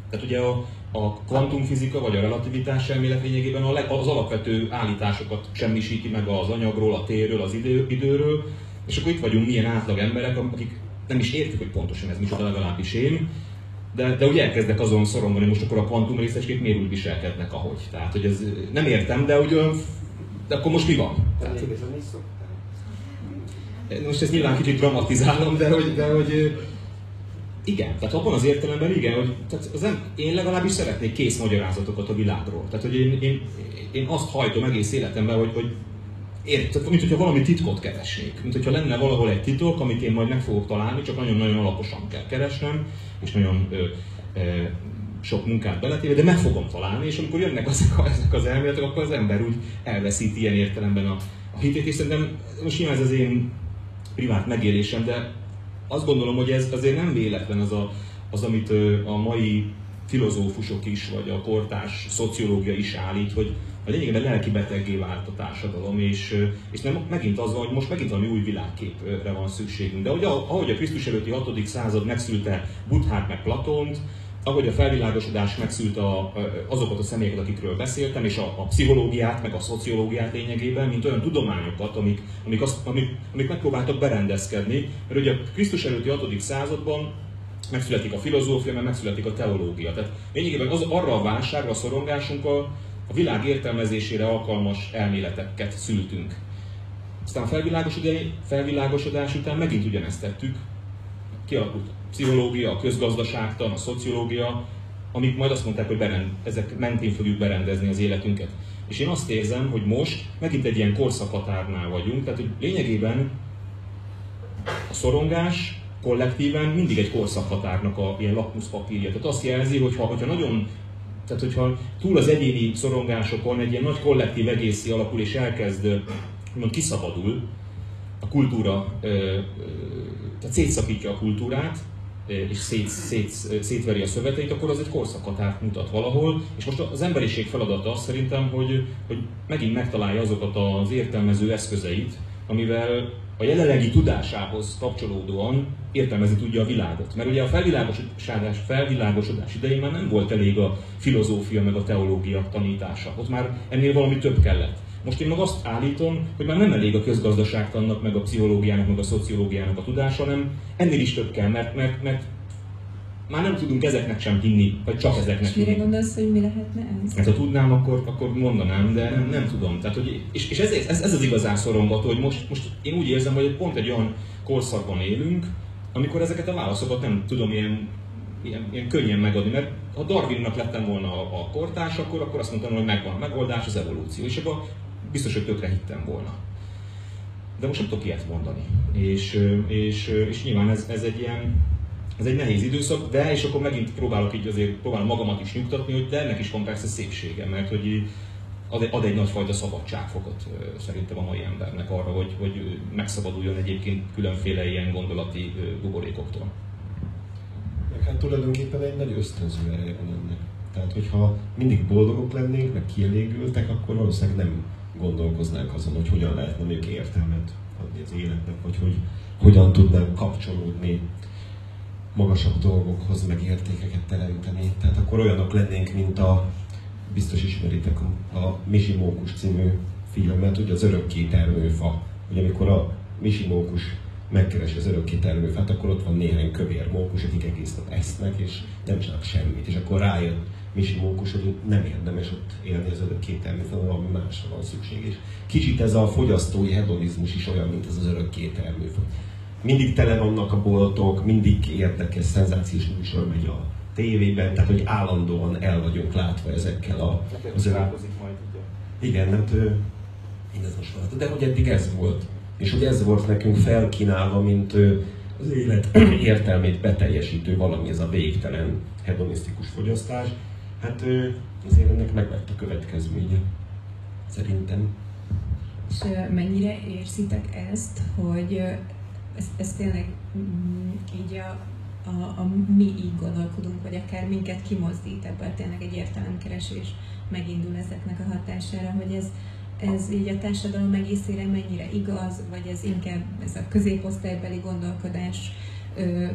Tehát ugye a, a kvantumfizika vagy a relativitás elmélet lényegében az alapvető állításokat semmisíti meg az anyagról, a térről, az idő, időről, és akkor itt vagyunk milyen átlag emberek, akik nem is értik, hogy pontosan ez micsoda, legalábbis én, de, de ugye elkezdek azon szorongani, most akkor a kvantum részecskék miért úgy viselkednek, ahogy. Tehát, hogy ez nem értem, de hogy de akkor most mi van? Tehát, most ezt nyilván kicsit dramatizálom, de hogy, de hogy igen, tehát abban az értelemben igen, hogy tehát az nem, én legalábbis szeretnék kész magyarázatokat a világról. Tehát, hogy én, én, én azt hajtom egész életemben, hogy, hogy Ért, mint hogyha valami titkot keresnék. Mint hogyha lenne valahol egy titok, amit én majd meg fogok találni, csak nagyon-nagyon alaposan kell keresnem, és nagyon ö, ö, sok munkát beletéve, de meg fogom találni, és amikor jönnek ezek, a, *laughs* ezek az elméletek, akkor az ember úgy elveszít ilyen értelemben a, a hitét, és szerintem most nyilván ez az én privát megélésem, de azt gondolom, hogy ez azért nem véletlen az, a, az amit a mai filozófusok is, vagy a kortárs szociológia is állít, hogy a lényegében lelki beteggé vált a társadalom, és, és nem, megint az van, hogy most megint valami új világképre van szükségünk. De ugye, ahogy a Krisztus előtti 6. század megszülte Buddhát meg Platont, ahogy a felvilágosodás megszült a, azokat a személyeket, akikről beszéltem, és a, a pszichológiát, meg a szociológiát lényegében, mint olyan tudományokat, amik, amik, azt, amik, amik megpróbáltak berendezkedni. Mert ugye a Krisztus előtti 6. században megszületik a filozófia, meg megszületik a teológia. Tehát lényegében az, arra a válságra, a szorongásunkkal a világ értelmezésére alkalmas elméleteket szültünk. Aztán felvilágosodás után megint ugyanezt tettük, kialakult a pszichológia, a közgazdaságtan, a szociológia, amik majd azt mondták, hogy berend, ezek mentén fogjuk berendezni az életünket. És én azt érzem, hogy most megint egy ilyen korszakhatárnál vagyunk, tehát hogy lényegében a szorongás kollektíven mindig egy korszakhatárnak a ilyen lakmuszpapírja. Tehát azt jelzi, hogy ha, hogyha nagyon tehát, hogyha túl az egyéni szorongásokon egy ilyen nagy kollektív egészi alakul és elkezd, mond kiszabadul, a kultúra, tehát szétszakítja a kultúrát, és szét, szét, szétveri a szöveteit, akkor az egy korszakhatárt mutat valahol. És most az emberiség feladata az szerintem, hogy, hogy megint megtalálja azokat az értelmező eszközeit, amivel a jelenlegi tudásához kapcsolódóan értelmezni tudja a világot. Mert ugye a felvilágosodás, felvilágosodás idején már nem volt elég a filozófia meg a teológia tanítása. Ott már ennél valami több kellett. Most én meg azt állítom, hogy már nem elég a közgazdaságtannak, meg a pszichológiának, meg a szociológiának a tudása, hanem ennél is több kell, mert, mert, mert már nem tudunk ezeknek sem hinni, vagy csak ezeknek hinni. mire gondolsz, hogy mi lehetne ez? Hát ha tudnám, akkor, akkor mondanám, de nem, nem tudom. Tehát, hogy, és és ez, ez, ez, az igazán szorongató, hogy most, most én úgy érzem, hogy pont egy olyan korszakban élünk, amikor ezeket a válaszokat nem tudom ilyen, ilyen, ilyen könnyen megadni, mert ha Darwinnak lettem volna a, a kortárs, akkor, akkor azt mondtam, hogy megvan a megoldás, az evolúció, és akkor biztos, hogy tökre hittem volna. De most nem tudok ilyet mondani. És, és, és nyilván ez, ez egy ilyen, ez egy nehéz időszak, de és akkor megint próbálok így azért, próbálom magamat is nyugtatni, hogy de ennek is van persze szépsége, mert hogy ad ad egy nagyfajta szabadságfokot szerintem a mai embernek arra, hogy, hogy megszabaduljon egyébként különféle ilyen gondolati buborékoktól. Hát tulajdonképpen egy nagy ösztönző ereje van ennek. Tehát, hogyha mindig boldogok lennénk, meg kielégültek, akkor valószínűleg nem gondolkoznánk azon, hogy hogyan lehetne még értelmet adni az életnek, vagy hogy hogyan tudnánk kapcsolódni magasabb dolgokhoz, meg értékeket teremteni. Tehát akkor olyanok lennénk, mint a biztos ismeritek a, a Misi Mókus című filmet, ugye az örökké termőfa, hogy amikor a Misi Mókus megkeresi az örökké termőfát, akkor ott van néhány kövér mókus, akik egész nap esznek, és nem csinálnak semmit. És akkor rájött Misi Mókus, hogy nem érdemes ott élni az örökké termőfát, valami másra van szükség. És kicsit ez a fogyasztói hedonizmus is olyan, mint az az örökké termőfa. Mindig tele vannak a boltok, mindig érdekes, szenzációs műsor megy a tévében, tehát hogy állandóan el vagyunk látva ezekkel a... Az majd, ugye? Igen, hát most De hogy eddig ez volt. És hogy ez volt nekünk felkínálva, mint az élet *clears throat* értelmét beteljesítő valami, ez a végtelen hedonisztikus fogyasztás. Hát azért ennek meg lett a következménye. Szerintem. És mennyire érzitek ezt, hogy ez, ez tényleg mm, így a, a, a mi így gondolkodunk, vagy akár minket kimozdít ebből tényleg egy értelemkeresés megindul ezeknek a hatására, hogy ez, ez így a társadalom egészére mennyire igaz, vagy ez inkább ez a középosztálybeli gondolkodás ö,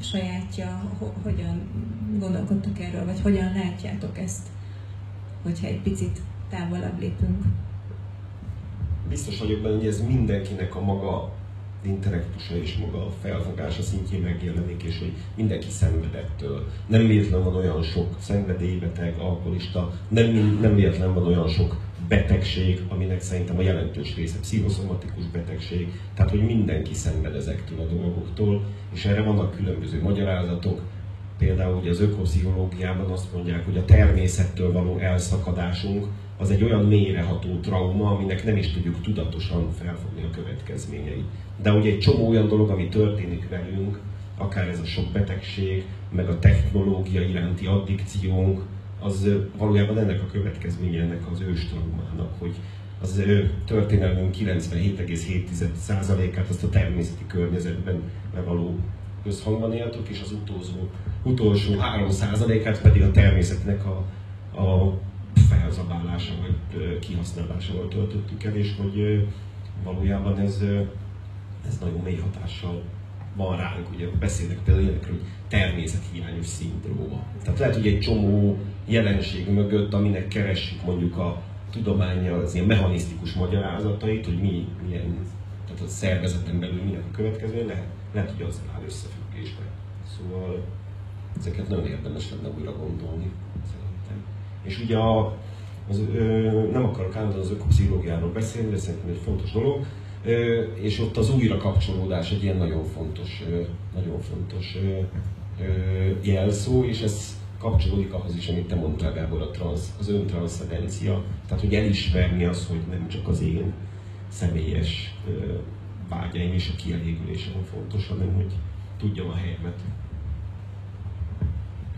sajátja, ho, hogyan gondolkodtok erről, vagy hogyan látjátok ezt, hogyha egy picit távolabb lépünk? Biztos vagyok benne, hogy ez mindenkinek a maga intellektusa és maga a felfogása szintjén megjelenik, és hogy mindenki szenvedettől. Nem véletlen van olyan sok szenvedélybeteg, alkoholista, nem, nem véletlen van olyan sok betegség, aminek szerintem a jelentős része pszichoszomatikus betegség, tehát hogy mindenki szenved ezektől a dolgoktól, és erre vannak különböző magyarázatok, például ugye az ökopszichológiában azt mondják, hogy a természettől való elszakadásunk az egy olyan mélyreható trauma, aminek nem is tudjuk tudatosan felfogni a következményeit. De ugye egy csomó olyan dolog, ami történik velünk, akár ez a sok betegség, meg a technológia iránti addikciónk, az valójában ennek a következménye ennek az ős traumának, hogy az történelmünk 97,7%-át azt a természeti környezetben való közhangban éltük, és az utolsó, utolsó 3%-át pedig a természetnek a, a felzabálása vagy kihasználásával töltöttük el, és hogy valójában ez, ez nagyon mély hatással van ránk, ugye beszélnek például ilyenekről, hogy természethiányos szindróma. Tehát lehet, hogy egy csomó jelenség mögött, aminek keressük mondjuk a tudománya az ilyen mechanisztikus magyarázatait, hogy mi, milyen, tehát a szervezeten belül milyen a következő, lehet, lehet hogy az áll összefüggésbe. Szóval ezeket nagyon érdemes lenne újra gondolni, szerintem. És ugye a, az, ö, nem akarok állandóan az ökopszichológiáról beszélni, de szerintem egy fontos dolog, ö, és ott az újra kapcsolódás egy ilyen nagyon fontos, ö, nagyon fontos ö, ö, jelszó, és ez kapcsolódik ahhoz is, amit te mondtál, Gábor, a transz, az öntranszcendencia. Tehát, hogy elismerni az, hogy nem csak az én személyes ö, vágyaim és a kielégülésem fontos, hanem hogy tudjam a helyemet.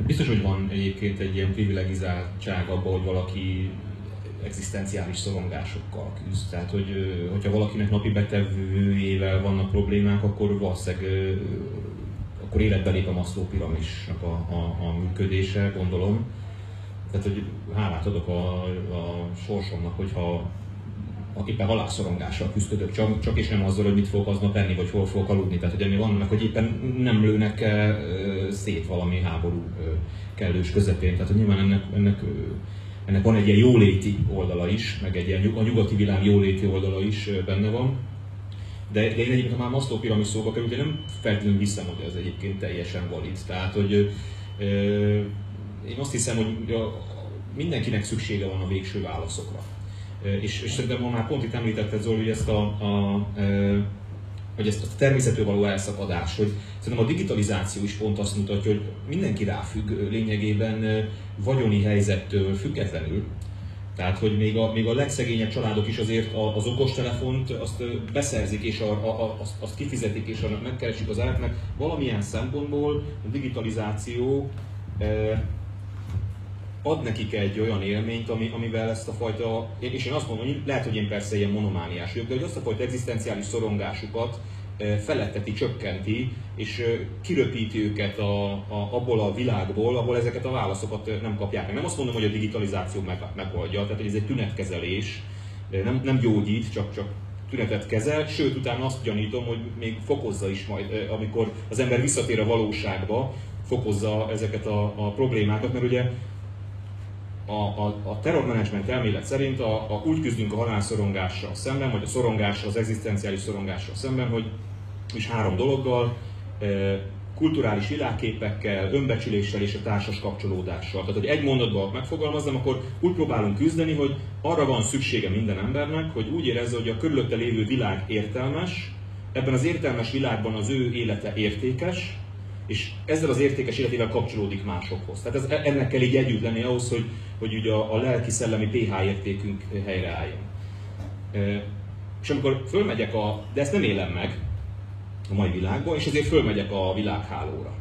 Biztos, hogy van egyébként egy ilyen privilegizáltság abban, hogy valaki egzisztenciális szorongásokkal küzd. Tehát, hogy, hogyha valakinek napi betevőjével vannak problémák, akkor valószínűleg akkor életbe lép a Maslow piramisnak a, a, a működése, gondolom. Tehát, hogy hálát adok a, a sorsomnak, hogyha éppen halászszorongással küzdök, csak, csak és nem azzal, hogy mit fogok aznap enni, vagy hol fogok aludni. Tehát, hogy ennél vannak, hogy éppen nem lőnek szét valami háború kellős közepén. Tehát, hogy nyilván ennek, ennek, ennek van egy ilyen jóléti oldala is, meg egy ilyen a nyugati világ jóléti oldala is benne van. De, de én egyébként, ha már Maslow piramis szóba került, én nem feltétlenül hiszem, hogy ez egyébként teljesen valid. Tehát, hogy ö, én azt hiszem, hogy mindenkinek szüksége van a végső válaszokra. És, és szerintem már pont itt említetted Zoli, hogy ezt a, a, hogy ezt a természetől való elszakadás, hogy szerintem a digitalizáció is pont azt mutatja, hogy mindenki ráfügg lényegében vagyoni helyzettől függetlenül, tehát, hogy még a, még a legszegényebb családok is azért az okostelefont azt beszerzik, és a, a, azt, azt kifizetik, és annak megkeresik az árat, mert valamilyen szempontból a digitalizáció ad nekik egy olyan élményt, ami, amivel ezt a fajta, és én azt mondom, hogy lehet, hogy én persze ilyen monomániás vagyok, de hogy azt a fajta egzisztenciális szorongásukat feletteti, csökkenti, és kiröpíti őket a, a, abból a világból, ahol ezeket a válaszokat nem kapják. Nem azt mondom, hogy a digitalizáció meg, megoldja, tehát hogy ez egy tünetkezelés, nem, nem gyógyít, csak, csak tünetet kezel, sőt utána azt gyanítom, hogy még fokozza is majd, amikor az ember visszatér a valóságba, fokozza ezeket a, a problémákat, mert ugye a, a, a terrormenedzsment elmélet szerint a, a, úgy küzdünk a halálszorongással szemben, vagy a szorongással, az egzisztenciális szorongással szemben, hogy is három dologgal, kulturális világképekkel, önbecsüléssel és a társas kapcsolódással. Tehát, hogy egy mondatban megfogalmazzam, akkor úgy próbálunk küzdeni, hogy arra van szüksége minden embernek, hogy úgy érezze, hogy a körülötte lévő világ értelmes, ebben az értelmes világban az ő élete értékes, és ezzel az értékes életével kapcsolódik másokhoz. Tehát ez, ennek kell így együtt lenni ahhoz, hogy, hogy ugye a, a lelki-szellemi pH értékünk helyreálljon. És amikor fölmegyek a... De ezt nem élem meg, a mai világban, és ezért fölmegyek a világhálóra.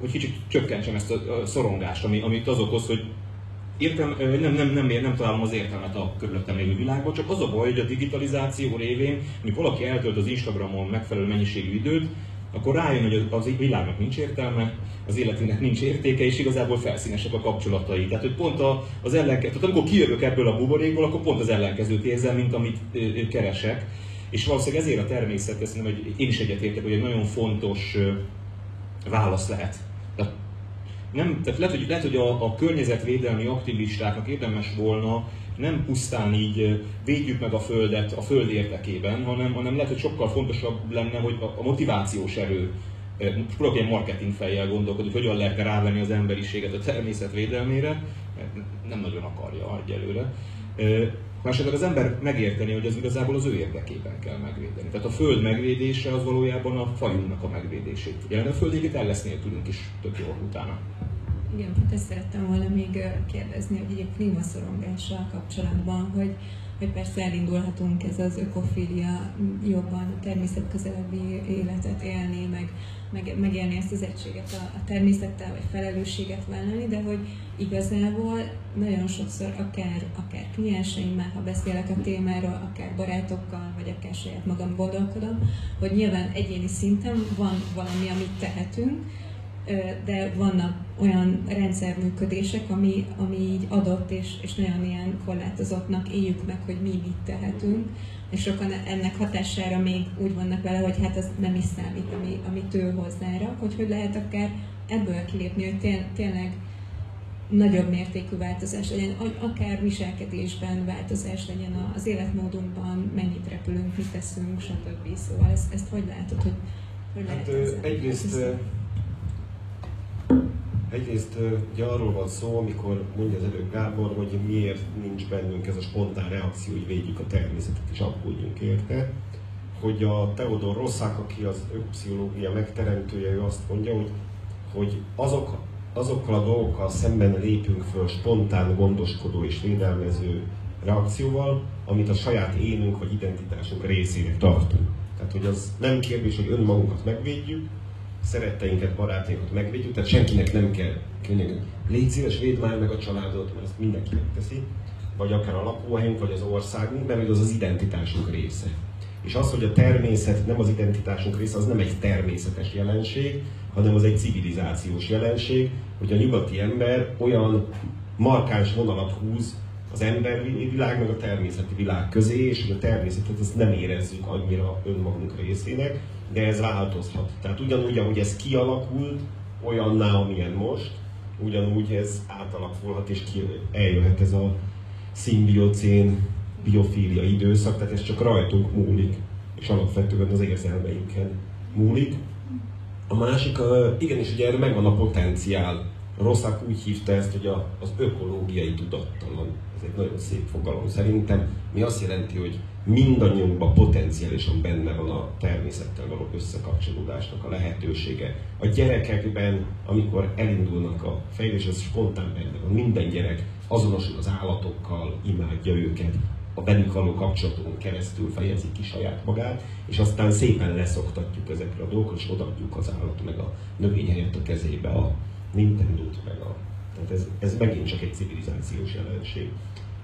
Hogy kicsit csökkentsem ezt a szorongást, ami, amit az okoz, hogy értem, nem, nem, nem, nem találom az értelmet a körülöttem lévő világban, csak az a baj, hogy a digitalizáció révén, amikor valaki eltölt az Instagramon megfelelő mennyiségű időt, akkor rájön, hogy az világnak nincs értelme, az életének nincs értéke, és igazából felszínesek a kapcsolatai. Tehát, hogy pont az ellenkező, tehát amikor kijövök ebből a buborékból, akkor pont az ellenkezőt érzem, mint amit keresek. És valószínűleg ezért a természet, ezt hogy én is egyetértek, hogy egy nagyon fontos válasz lehet. Tehát, nem, tehát lehet, hogy, lehet, hogy a, a környezetvédelmi aktivistáknak érdemes volna nem pusztán így védjük meg a Földet a Föld érdekében, hanem, hanem lehet, hogy sokkal fontosabb lenne, hogy a, motivációs erő, próbálok ilyen marketing fejjel gondolkodni, hogy hogyan lehetne rávenni az emberiséget a természet védelmére, nem nagyon akarja egyelőre. Másodszor az ember megérteni, hogy az igazából az ő érdekében kell megvédeni. Tehát a Föld megvédése az valójában a fajunknak a megvédését. Ugye a Földéget el lesz nélkülünk is tök jó utána. Igen, hát ezt szerettem volna még kérdezni, hogy egy klímaszorongással kapcsolatban, hogy, hogy persze elindulhatunk ez az ökofilia jobban a természet közelebbi életet élni, meg meg, megélni ezt az egységet a, a természettel, vagy felelősséget vállalni, de hogy igazából nagyon sokszor akár, akár klienseimmel, ha beszélek a témáról, akár barátokkal, vagy akár saját magam gondolkodom, hogy nyilván egyéni szinten van valami, amit tehetünk, de vannak olyan rendszerműködések, ami, ami így adott, és, és nagyon ilyen korlátozottnak éljük meg, hogy mi mit tehetünk, és sokan ennek hatására még úgy vannak vele, hogy hát az nem is számít, ami, amit ő hozzára, hogy hogy lehet akár ebből kilépni, hogy tény, tényleg nagyobb mértékű változás legyen, akár viselkedésben változás legyen az életmódunkban, mennyit repülünk, mit teszünk, stb. Szóval ezt, ezt hogy látod, hogy, hogy hát, lehet egyrészt Egyrészt ugye arról van szó, amikor mondja az előbb Gábor, hogy miért nincs bennünk ez a spontán reakció, hogy védjük a természetet és aggódjunk érte, hogy a Theodor Rosszák, aki az ökopszichológia megteremtője, ő azt mondja, hogy, hogy azok, azokkal a dolgokkal szemben lépünk föl spontán, gondoskodó és védelmező reakcióval, amit a saját énünk vagy identitásunk részének tartunk. Tehát, hogy az nem kérdés, hogy önmagunkat megvédjük, szeretteinket, barátainkat megvédjük, tehát senkinek nem kell könnyen, légy szíves, védd már meg a családot, mert ezt mindenki megteszi, vagy akár a lakóhelyünk, vagy az országunk, mert az az identitásunk része. És az, hogy a természet nem az identitásunk része, az nem egy természetes jelenség, hanem az egy civilizációs jelenség, hogy a nyugati ember olyan markáns vonalat húz az emberi világ meg a természeti világ közé, és hogy a természetet ezt nem érezzük annyira önmagunk részének, de ez változhat. Tehát ugyanúgy, ahogy ez kialakult, olyanná, amilyen most, ugyanúgy ez átalakulhat, és ki, eljöhet ez a szimbiocén biofília időszak, tehát ez csak rajtunk múlik, és alapvetően az érzelmeinken múlik. A másik, igenis, ugye erre megvan a potenciál. Rosszák úgy hívta ezt, hogy az ökológiai tudattalan. Ez egy nagyon szép fogalom szerintem, mi azt jelenti, hogy mindannyiunkban potenciálisan benne van a természettel való összekapcsolódásnak a lehetősége. A gyerekekben, amikor elindulnak a fejlődés, ez spontán benne van. Minden gyerek azonosul az állatokkal, imádja őket, a velük való kapcsolaton keresztül fejezi ki saját magát, és aztán szépen leszoktatjuk ezekre a dolgokra, és odaadjuk az állat meg a növény helyett a kezébe a Nintendo-t, meg a... Tehát ez, ez megint csak egy civilizációs jelenség.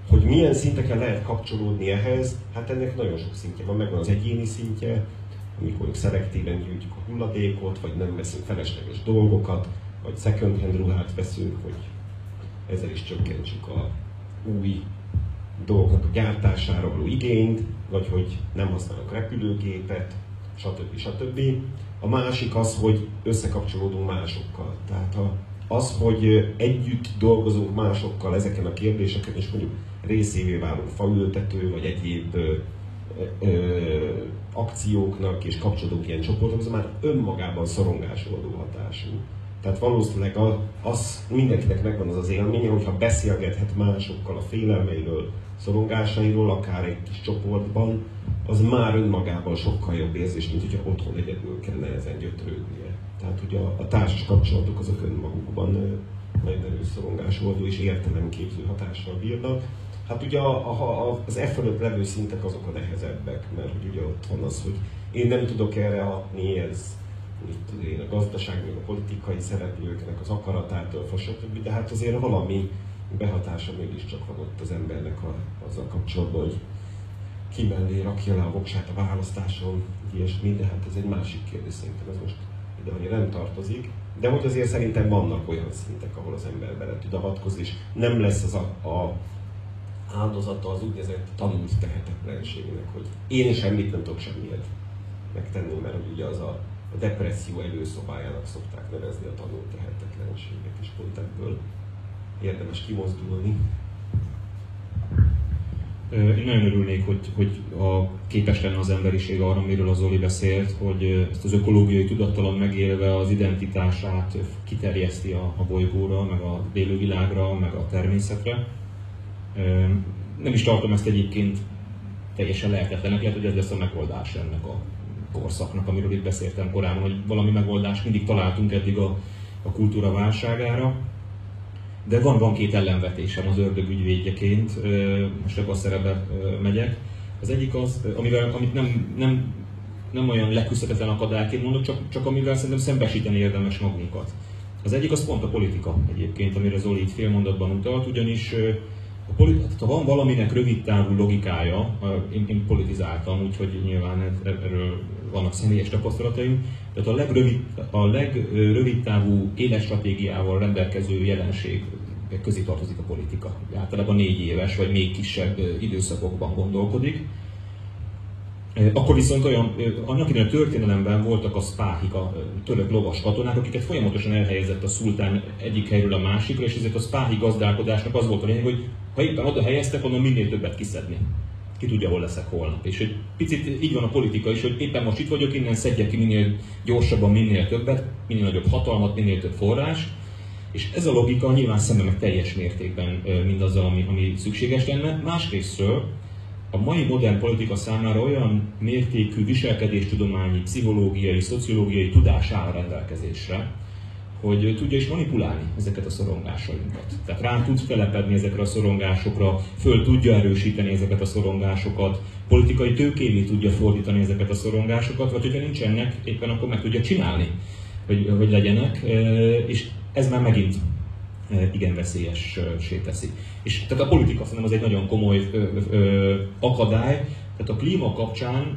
Hogy milyen szinteken lehet kapcsolódni ehhez, hát ennek nagyon sok szintje van, megvan az egyéni szintje, amikor szelektíven gyűjtjük a hulladékot, vagy nem veszünk felesleges dolgokat, vagy second hand ruhát veszünk, hogy ezzel is csökkentsük a új dolgoknak a gyártására való igényt, vagy hogy nem használok repülőgépet, stb. stb. A másik az, hogy összekapcsolódunk másokkal. Tehát a az, hogy együtt dolgozunk másokkal ezeken a kérdéseken, és mondjuk részévé válunk faültető, vagy egyéb ö, ö, akcióknak, és kapcsolódunk ilyen csoportokhoz, már önmagában szorongásoldó hatású. Tehát valószínűleg az, mindenkinek megvan az az élménye, hogyha beszélgethet másokkal a félelmeiről, szorongásairól, akár egy kis csoportban, az már önmagában sokkal jobb érzés, mint hogyha otthon egyedül kellene ezen gyötrődnie. Tehát ugye a, a társas kapcsolatok azok önmagukban nagyon erős szorongásoldó és értelemképző hatással bírnak. Hát ugye a, a, az e fölött levő szintek azok a nehezebbek, mert hogy ugye ott van az, hogy én nem tudok erre hatni, ez mit én, a gazdaság, a politikai szereplőknek az akaratától, stb. De hát azért valami behatása mégiscsak van ott az embernek a, azzal kapcsolatban, hogy ki mellé rakja le a voksát a választáson, ilyesmi, de hát ez egy másik kérdés szerintem, ez most ide annyira nem tartozik. De hogy azért szerintem vannak olyan szintek, ahol az ember bele tud avatkozni, és nem lesz az a, a áldozata az úgynevezett tanult tehetetlenségnek, hogy én semmit nem tudok semmiért megtenni, mert ugye az a a depresszió előszobájának szokták nevezni a tanult tehetetlenséget, és pont ebből érdemes kimozdulni. Én nagyon örülnék, hogy, hogy a képes lenne az emberiség arra, amiről az Zoli beszélt, hogy ezt az ökológiai tudattalan megélve az identitását kiterjeszti a, a bolygóra, meg a élővilágra, meg a természetre. Nem is tartom ezt egyébként teljesen lehetetlenek, lehet, hogy ez lesz a megoldás ennek a korszaknak, amiről itt beszéltem korábban, hogy valami megoldást mindig találtunk eddig a, a kultúra válságára. De van, van két ellenvetésem az ördög ügyvédjeként, most ebben a szerepbe megyek. Az egyik az, amivel, amit nem, nem, nem olyan leküzdhetetlen akadályként mondok, csak, csak amivel szerintem szembesíteni érdemes magunkat. Az egyik az pont a politika egyébként, amire Zoli itt fél mondatban utalt, ugyanis a politi- ha van valaminek rövid távú logikája, én, én politizáltam, úgyhogy nyilván erről vannak személyes tapasztalataim, tehát a legrövid, a legrövid távú életstratégiával rendelkező jelenség közé tartozik a politika. Általában négy éves vagy még kisebb időszakokban gondolkodik. Akkor viszont olyan, annak idején a történelemben voltak a spáhik, a török lovas katonák, akiket folyamatosan elhelyezett a szultán egyik helyről a másikra, és ezért a spáhi gazdálkodásnak az volt a lényeg, hogy ha éppen oda helyeztek, onnan minél többet kiszedni. Ki tudja, hol leszek holnap. És egy picit így van a politika is, hogy éppen most itt vagyok, innen szedjek ki minél gyorsabban, minél többet, minél nagyobb hatalmat, minél több forrás. És ez a logika nyilván szemben meg teljes mértékben mindazzal, ami, ami szükséges lenne. Másrésztről a mai modern politika számára olyan mértékű viselkedéstudományi, pszichológiai, szociológiai tudás áll rendelkezésre, hogy tudja is manipulálni ezeket a szorongásainkat. Tehát rá tud telepedni ezekre a szorongásokra, föl tudja erősíteni ezeket a szorongásokat, politikai tőkévé tudja fordítani ezeket a szorongásokat, vagy hogyha nincsenek, éppen akkor meg tudja csinálni, hogy, hogy legyenek, és ez már megint igen veszélyes teszi. És tehát a politika szerintem az egy nagyon komoly akadály, tehát a klíma kapcsán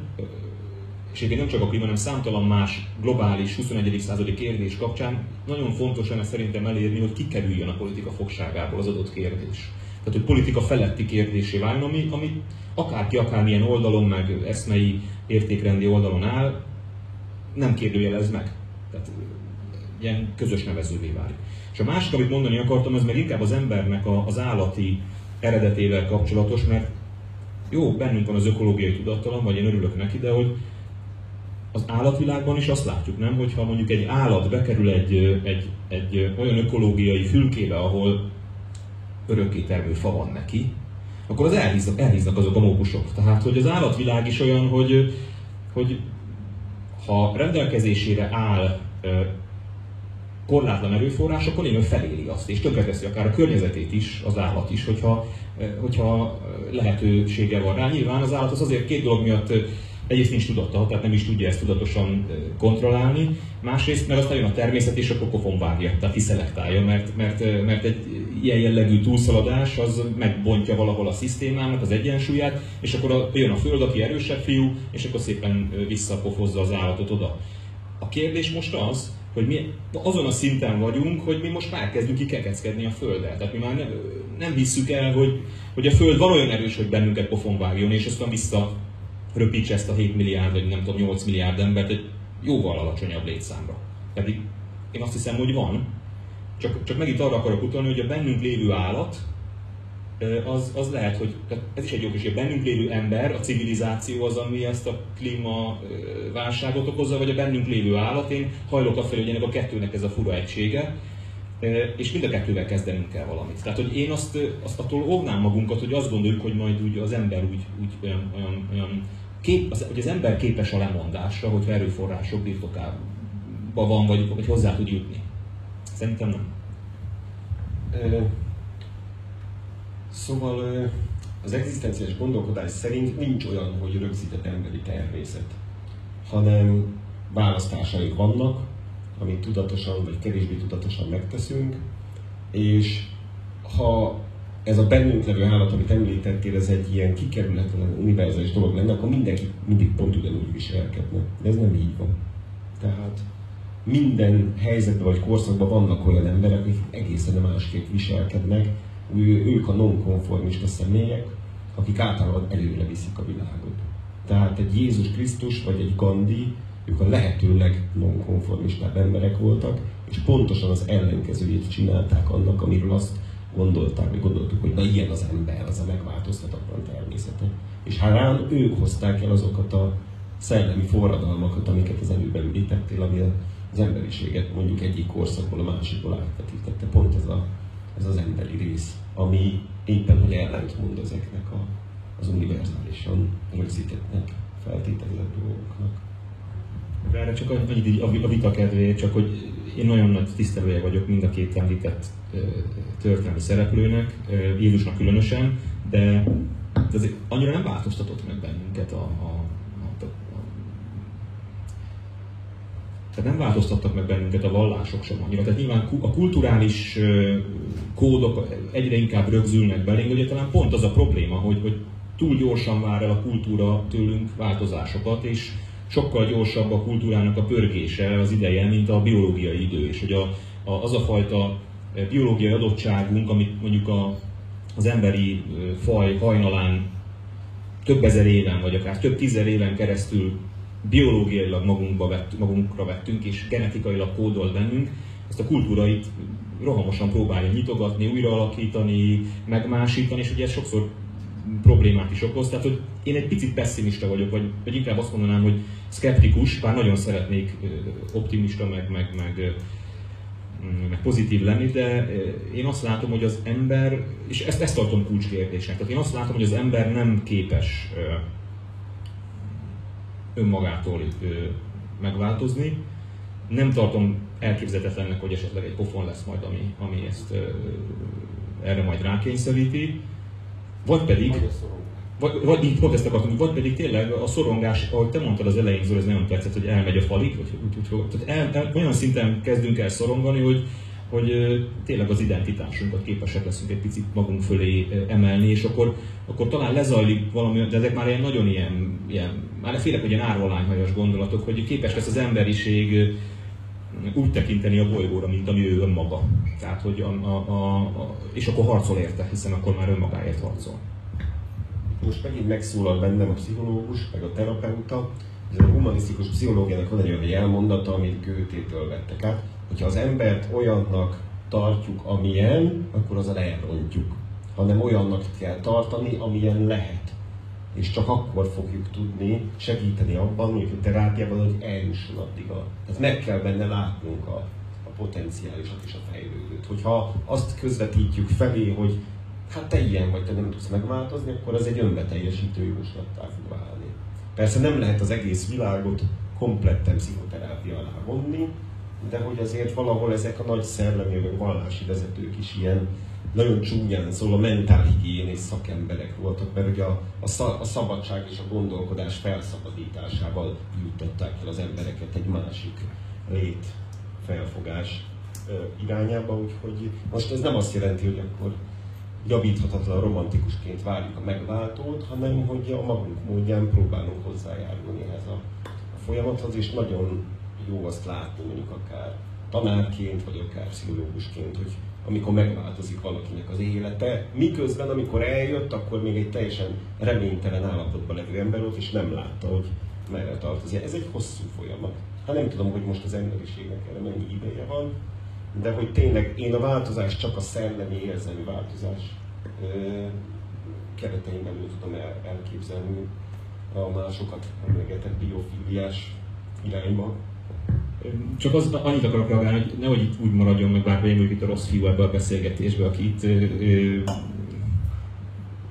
egyébként nem csak a klíma, hanem számtalan más globális 21. századi kérdés kapcsán nagyon fontos lenne szerintem elérni, hogy kikerüljön a politika fogságából az adott kérdés. Tehát, hogy politika feletti kérdésé váljon, ami, ami akárki, akármilyen oldalon, meg eszmei értékrendi oldalon áll, nem kérdőjelez meg. Tehát ilyen közös nevezővé válik. És a másik, amit mondani akartam, az meg inkább az embernek a, az állati eredetével kapcsolatos, mert jó, bennünk van az ökológiai tudattalan, vagy én örülök neki, de hogy az állatvilágban is azt látjuk, nem, hogyha mondjuk egy állat bekerül egy, egy, egy olyan ökológiai fülkébe, ahol örökké termő fa van neki, akkor az elhíznak, elhíznak azok a mókusok. Tehát, hogy az állatvilág is olyan, hogy, hogy ha rendelkezésére áll korlátlan erőforrás, akkor én feléli azt, és tönkreteszi akár a környezetét is, az állat is, hogyha, hogyha lehetősége van rá. Nyilván az állat az azért két dolog miatt egyrészt nincs tudata, tehát nem is tudja ezt tudatosan kontrollálni, másrészt mert aztán jön a természet és akkor pofon vágja, tehát kiszelektálja, mert, mert, mert egy ilyen jellegű túlszaladás az megbontja valahol a szisztémának az egyensúlyát, és akkor a, jön a föld, aki erősebb fiú, és akkor szépen visszapofozza az állatot oda. A kérdés most az, hogy mi azon a szinten vagyunk, hogy mi most már kezdünk kikekeckedni a Földdel. Tehát mi már nem, nem hisszük el, hogy, hogy a Föld van olyan erős, hogy bennünket pofon vágjon, és aztán vissza röpítse ezt a 7 milliárd, vagy nem tudom, 8 milliárd embert egy jóval alacsonyabb létszámra. Pedig én azt hiszem, hogy van, Csak, csak megint arra akarok utalni, hogy a bennünk lévő állat, az, az lehet, hogy ez is egy jó kis, a bennünk lévő ember, a civilizáció az, ami ezt a klímaválságot okozza, vagy a bennünk lévő állat. Én hajlok afelé, hogy ennek a kettőnek ez a fura egysége, és mind a kettővel kezdenünk kell valamit. Tehát, hogy én azt, azt attól óvnám magunkat, hogy azt gondoljuk, hogy majd úgy az ember úgy, úgy olyan, olyan, olyan kép, az, hogy az ember képes a lemondásra, hogy erőforrások birtokában van, vagy, vagy hozzá tud jutni. Szerintem nem. Szóval az egzisztenciális gondolkodás szerint nincs olyan, hogy rögzített emberi természet, hanem választásaink vannak, amit tudatosan vagy kevésbé tudatosan megteszünk, és ha ez a bennünk levő állat, amit említettél, ez egy ilyen kikerülhetetlen univerzális dolog lenne, akkor mindenki mindig pont ugyanúgy viselkedne. De ez nem így van. Tehát minden helyzetben vagy korszakban vannak olyan emberek, akik egészen másképp viselkednek, ők a nonkonformista személyek, akik általában előre viszik a világot. Tehát egy Jézus Krisztus vagy egy Gandhi, ők a lehető legnonkonformistább emberek voltak, és pontosan az ellenkezőjét csinálták annak, amiről azt gondolták, vagy gondoltuk, hogy na ilyen az ember, az a megváltoztatatlan természete. És hát ők hozták el azokat a szellemi forradalmakat, amiket az előbb említettél, ami az emberiséget mondjuk egyik korszakból a másikból átvetítette. Pont ez a ez az emberi rész, ami éppen hogy ellentmond ezeknek a, az univerzálisan rögzítettnek, feltételezett dolgoknak. Erre csak annyit a vita kedvéért, csak hogy én nagyon nagy tisztelője vagyok mind a két említett történelmi szereplőnek, Jézusnak különösen, de, de azért annyira nem változtatott meg bennünket a, a Tehát nem változtattak meg bennünket a vallások sem annyira. Tehát nyilván a kulturális kódok egyre inkább rögzülnek belénk, ugye talán pont az a probléma, hogy, hogy túl gyorsan vár el a kultúra tőlünk változásokat, és sokkal gyorsabb a kultúrának a pörgése az ideje, mint a biológiai idő. És hogy a, a, az a fajta biológiai adottságunk, amit mondjuk a, az emberi faj hajnalán több ezer éven, vagy akár több tízer éven keresztül biológiailag magunkba vett, magunkra vettünk, és genetikailag kódolt bennünk, ezt a kultúrait rohamosan próbálja nyitogatni, újraalakítani, megmásítani, és ugye ez sokszor problémát is okoz. Tehát, hogy én egy picit pessimista vagyok, vagy, vagy inkább azt mondanám, hogy skeptikus, bár nagyon szeretnék optimista, meg, meg, meg, meg pozitív lenni, de én azt látom, hogy az ember, és ezt, ezt tartom kulcskérdésnek, tehát én azt látom, hogy az ember nem képes önmagától megváltozni. Nem tartom elképzelhetetlennek, hogy esetleg egy pofon lesz majd, ami, ami ezt erre majd rákényszeríti. Vagy pedig, vagy, vagy így pont ezt akartam, vagy pedig tényleg a szorongás, ahogy te mondtad az elején, Zoli, ez nagyon tetszett, hogy elmegy a falig, vagy úgy, úgy, úgy, tehát el, el, olyan szinten kezdünk el szorongani, hogy, hogy tényleg az identitásunkat képesek leszünk egy picit magunk fölé emelni, és akkor, akkor talán lezajlik valami, de ezek már ilyen nagyon ilyen, ilyen már félek, hogy ilyen árvalányhajas gondolatok, hogy képes lesz az emberiség úgy tekinteni a bolygóra, mint ami ő önmaga. Tehát, hogy a, a, a, és akkor harcol érte, hiszen akkor már önmagáért harcol. Most megint megszólal bennem a pszichológus, meg a terapeuta, ez a humanisztikus pszichológiának van egy olyan jelmondata, amit Goethe-től vettek át, hogyha az embert olyannak tartjuk, amilyen, akkor az elrontjuk. Hanem olyannak kell tartani, amilyen lehet. És csak akkor fogjuk tudni segíteni abban, hogy a terápiában, hogy eljusson addig a... Tehát meg kell benne látnunk a, a potenciálisat és a fejlődőt. Hogyha azt közvetítjük felé, hogy hát te ilyen vagy, te nem tudsz megváltozni, akkor az egy önbeteljesítő jóslattá fog válni. Persze nem lehet az egész világot kompletten pszichoterápia alá vonni, de hogy azért valahol ezek a nagy szellemi vagy vallási vezetők is ilyen nagyon csúnyán szól, a és szakemberek voltak, mert ugye a, a, a szabadság és a gondolkodás felszabadításával juttatták el az embereket egy másik lét felfogás irányába, úgyhogy most ez nem azt jelenti, hogy akkor javíthatatlan romantikusként várjuk a megváltót, hanem hogy a magunk módján próbálunk hozzájárulni ehhez a, a folyamathoz, és nagyon jó azt látni mondjuk akár tanárként, vagy akár pszichológusként, hogy amikor megváltozik valakinek az élete, miközben amikor eljött, akkor még egy teljesen reménytelen állapotban levő ember volt, és nem látta, hogy merre tartozik. Ez egy hosszú folyamat. Hát nem tudom, hogy most az emberiségnek erre mennyi ideje van, de hogy tényleg én a változás csak a szellemi érzelmi változás keretein belül tudom el, elképzelni a másokat emlegetett biofíliás irányba. Csak az, annyit akarok reagálni, hogy nehogy itt úgy maradjon meg, bár én itt a rossz fiú ebbe a beszélgetésbe, aki itt ö, ö,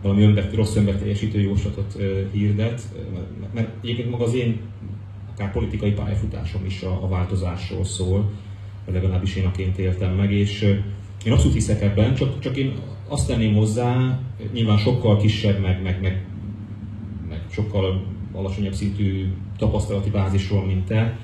valami önvet, rossz önbeteljesítő jóslatot hirdet, mert, mert egyébként maga az én akár politikai pályafutásom is a, a változásról szól, legalábbis én aként éltem meg, és én abszolút hiszek ebben, csak, csak én azt tenném hozzá, nyilván sokkal kisebb, meg, meg, meg, meg sokkal alacsonyabb szintű tapasztalati bázisról, mint te,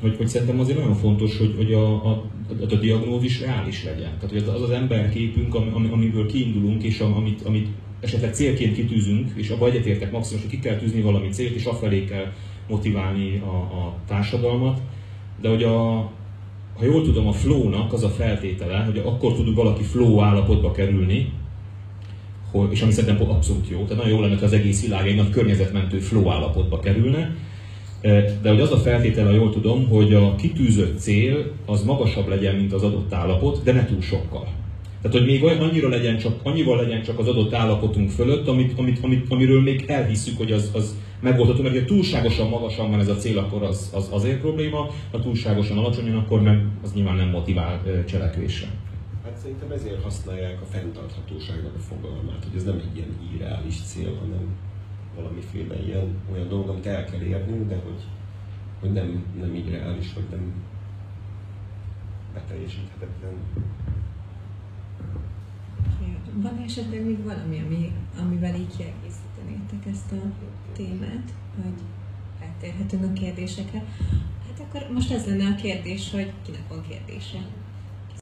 hogy, hogy szerintem azért nagyon fontos, hogy, hogy a, a, a, a diagnózis reális legyen. Tehát, hogy az az emberképünk, am, amiből kiindulunk, és amit, amit esetleg célként kitűzünk, és abban egyetértek maximum, hogy ki kell tűzni valami célt, és afelé kell motiválni a, a társadalmat, de hogy a, ha jól tudom, a flow-nak az a feltétele, hogy akkor tud valaki flow állapotba kerülni, és ami szerintem abszolút jó, tehát nagyon jó lenne, hogy az egész világ egy nagy környezetmentő flow állapotba kerülne, de hogy az a feltétele, jól tudom, hogy a kitűzött cél az magasabb legyen, mint az adott állapot, de ne túl sokkal. Tehát, hogy még olyan, annyira legyen csak, annyival legyen csak az adott állapotunk fölött, amit, amit, amit, amiről még elhisszük, hogy az, az megoldható, mert ha túlságosan magasan van ez a cél, akkor az, az azért probléma, ha túlságosan alacsonyan, akkor meg, az nyilván nem motivál cselekvésre. Hát szerintem ezért használják a fenntarthatóságnak a fogalmát, hogy ez nem egy ilyen irreális cél, hanem valamiféle ilyen olyan dolog, amit el kell érni, de hogy, hogy nem, nem így reális, vagy nem beteljesíthetetlen. Van esetleg még valami, ami, amivel így kiegészítenétek ezt a témát, hogy eltérhetünk a kérdésekre? Hát akkor most ez lenne a kérdés, hogy kinek van kérdése.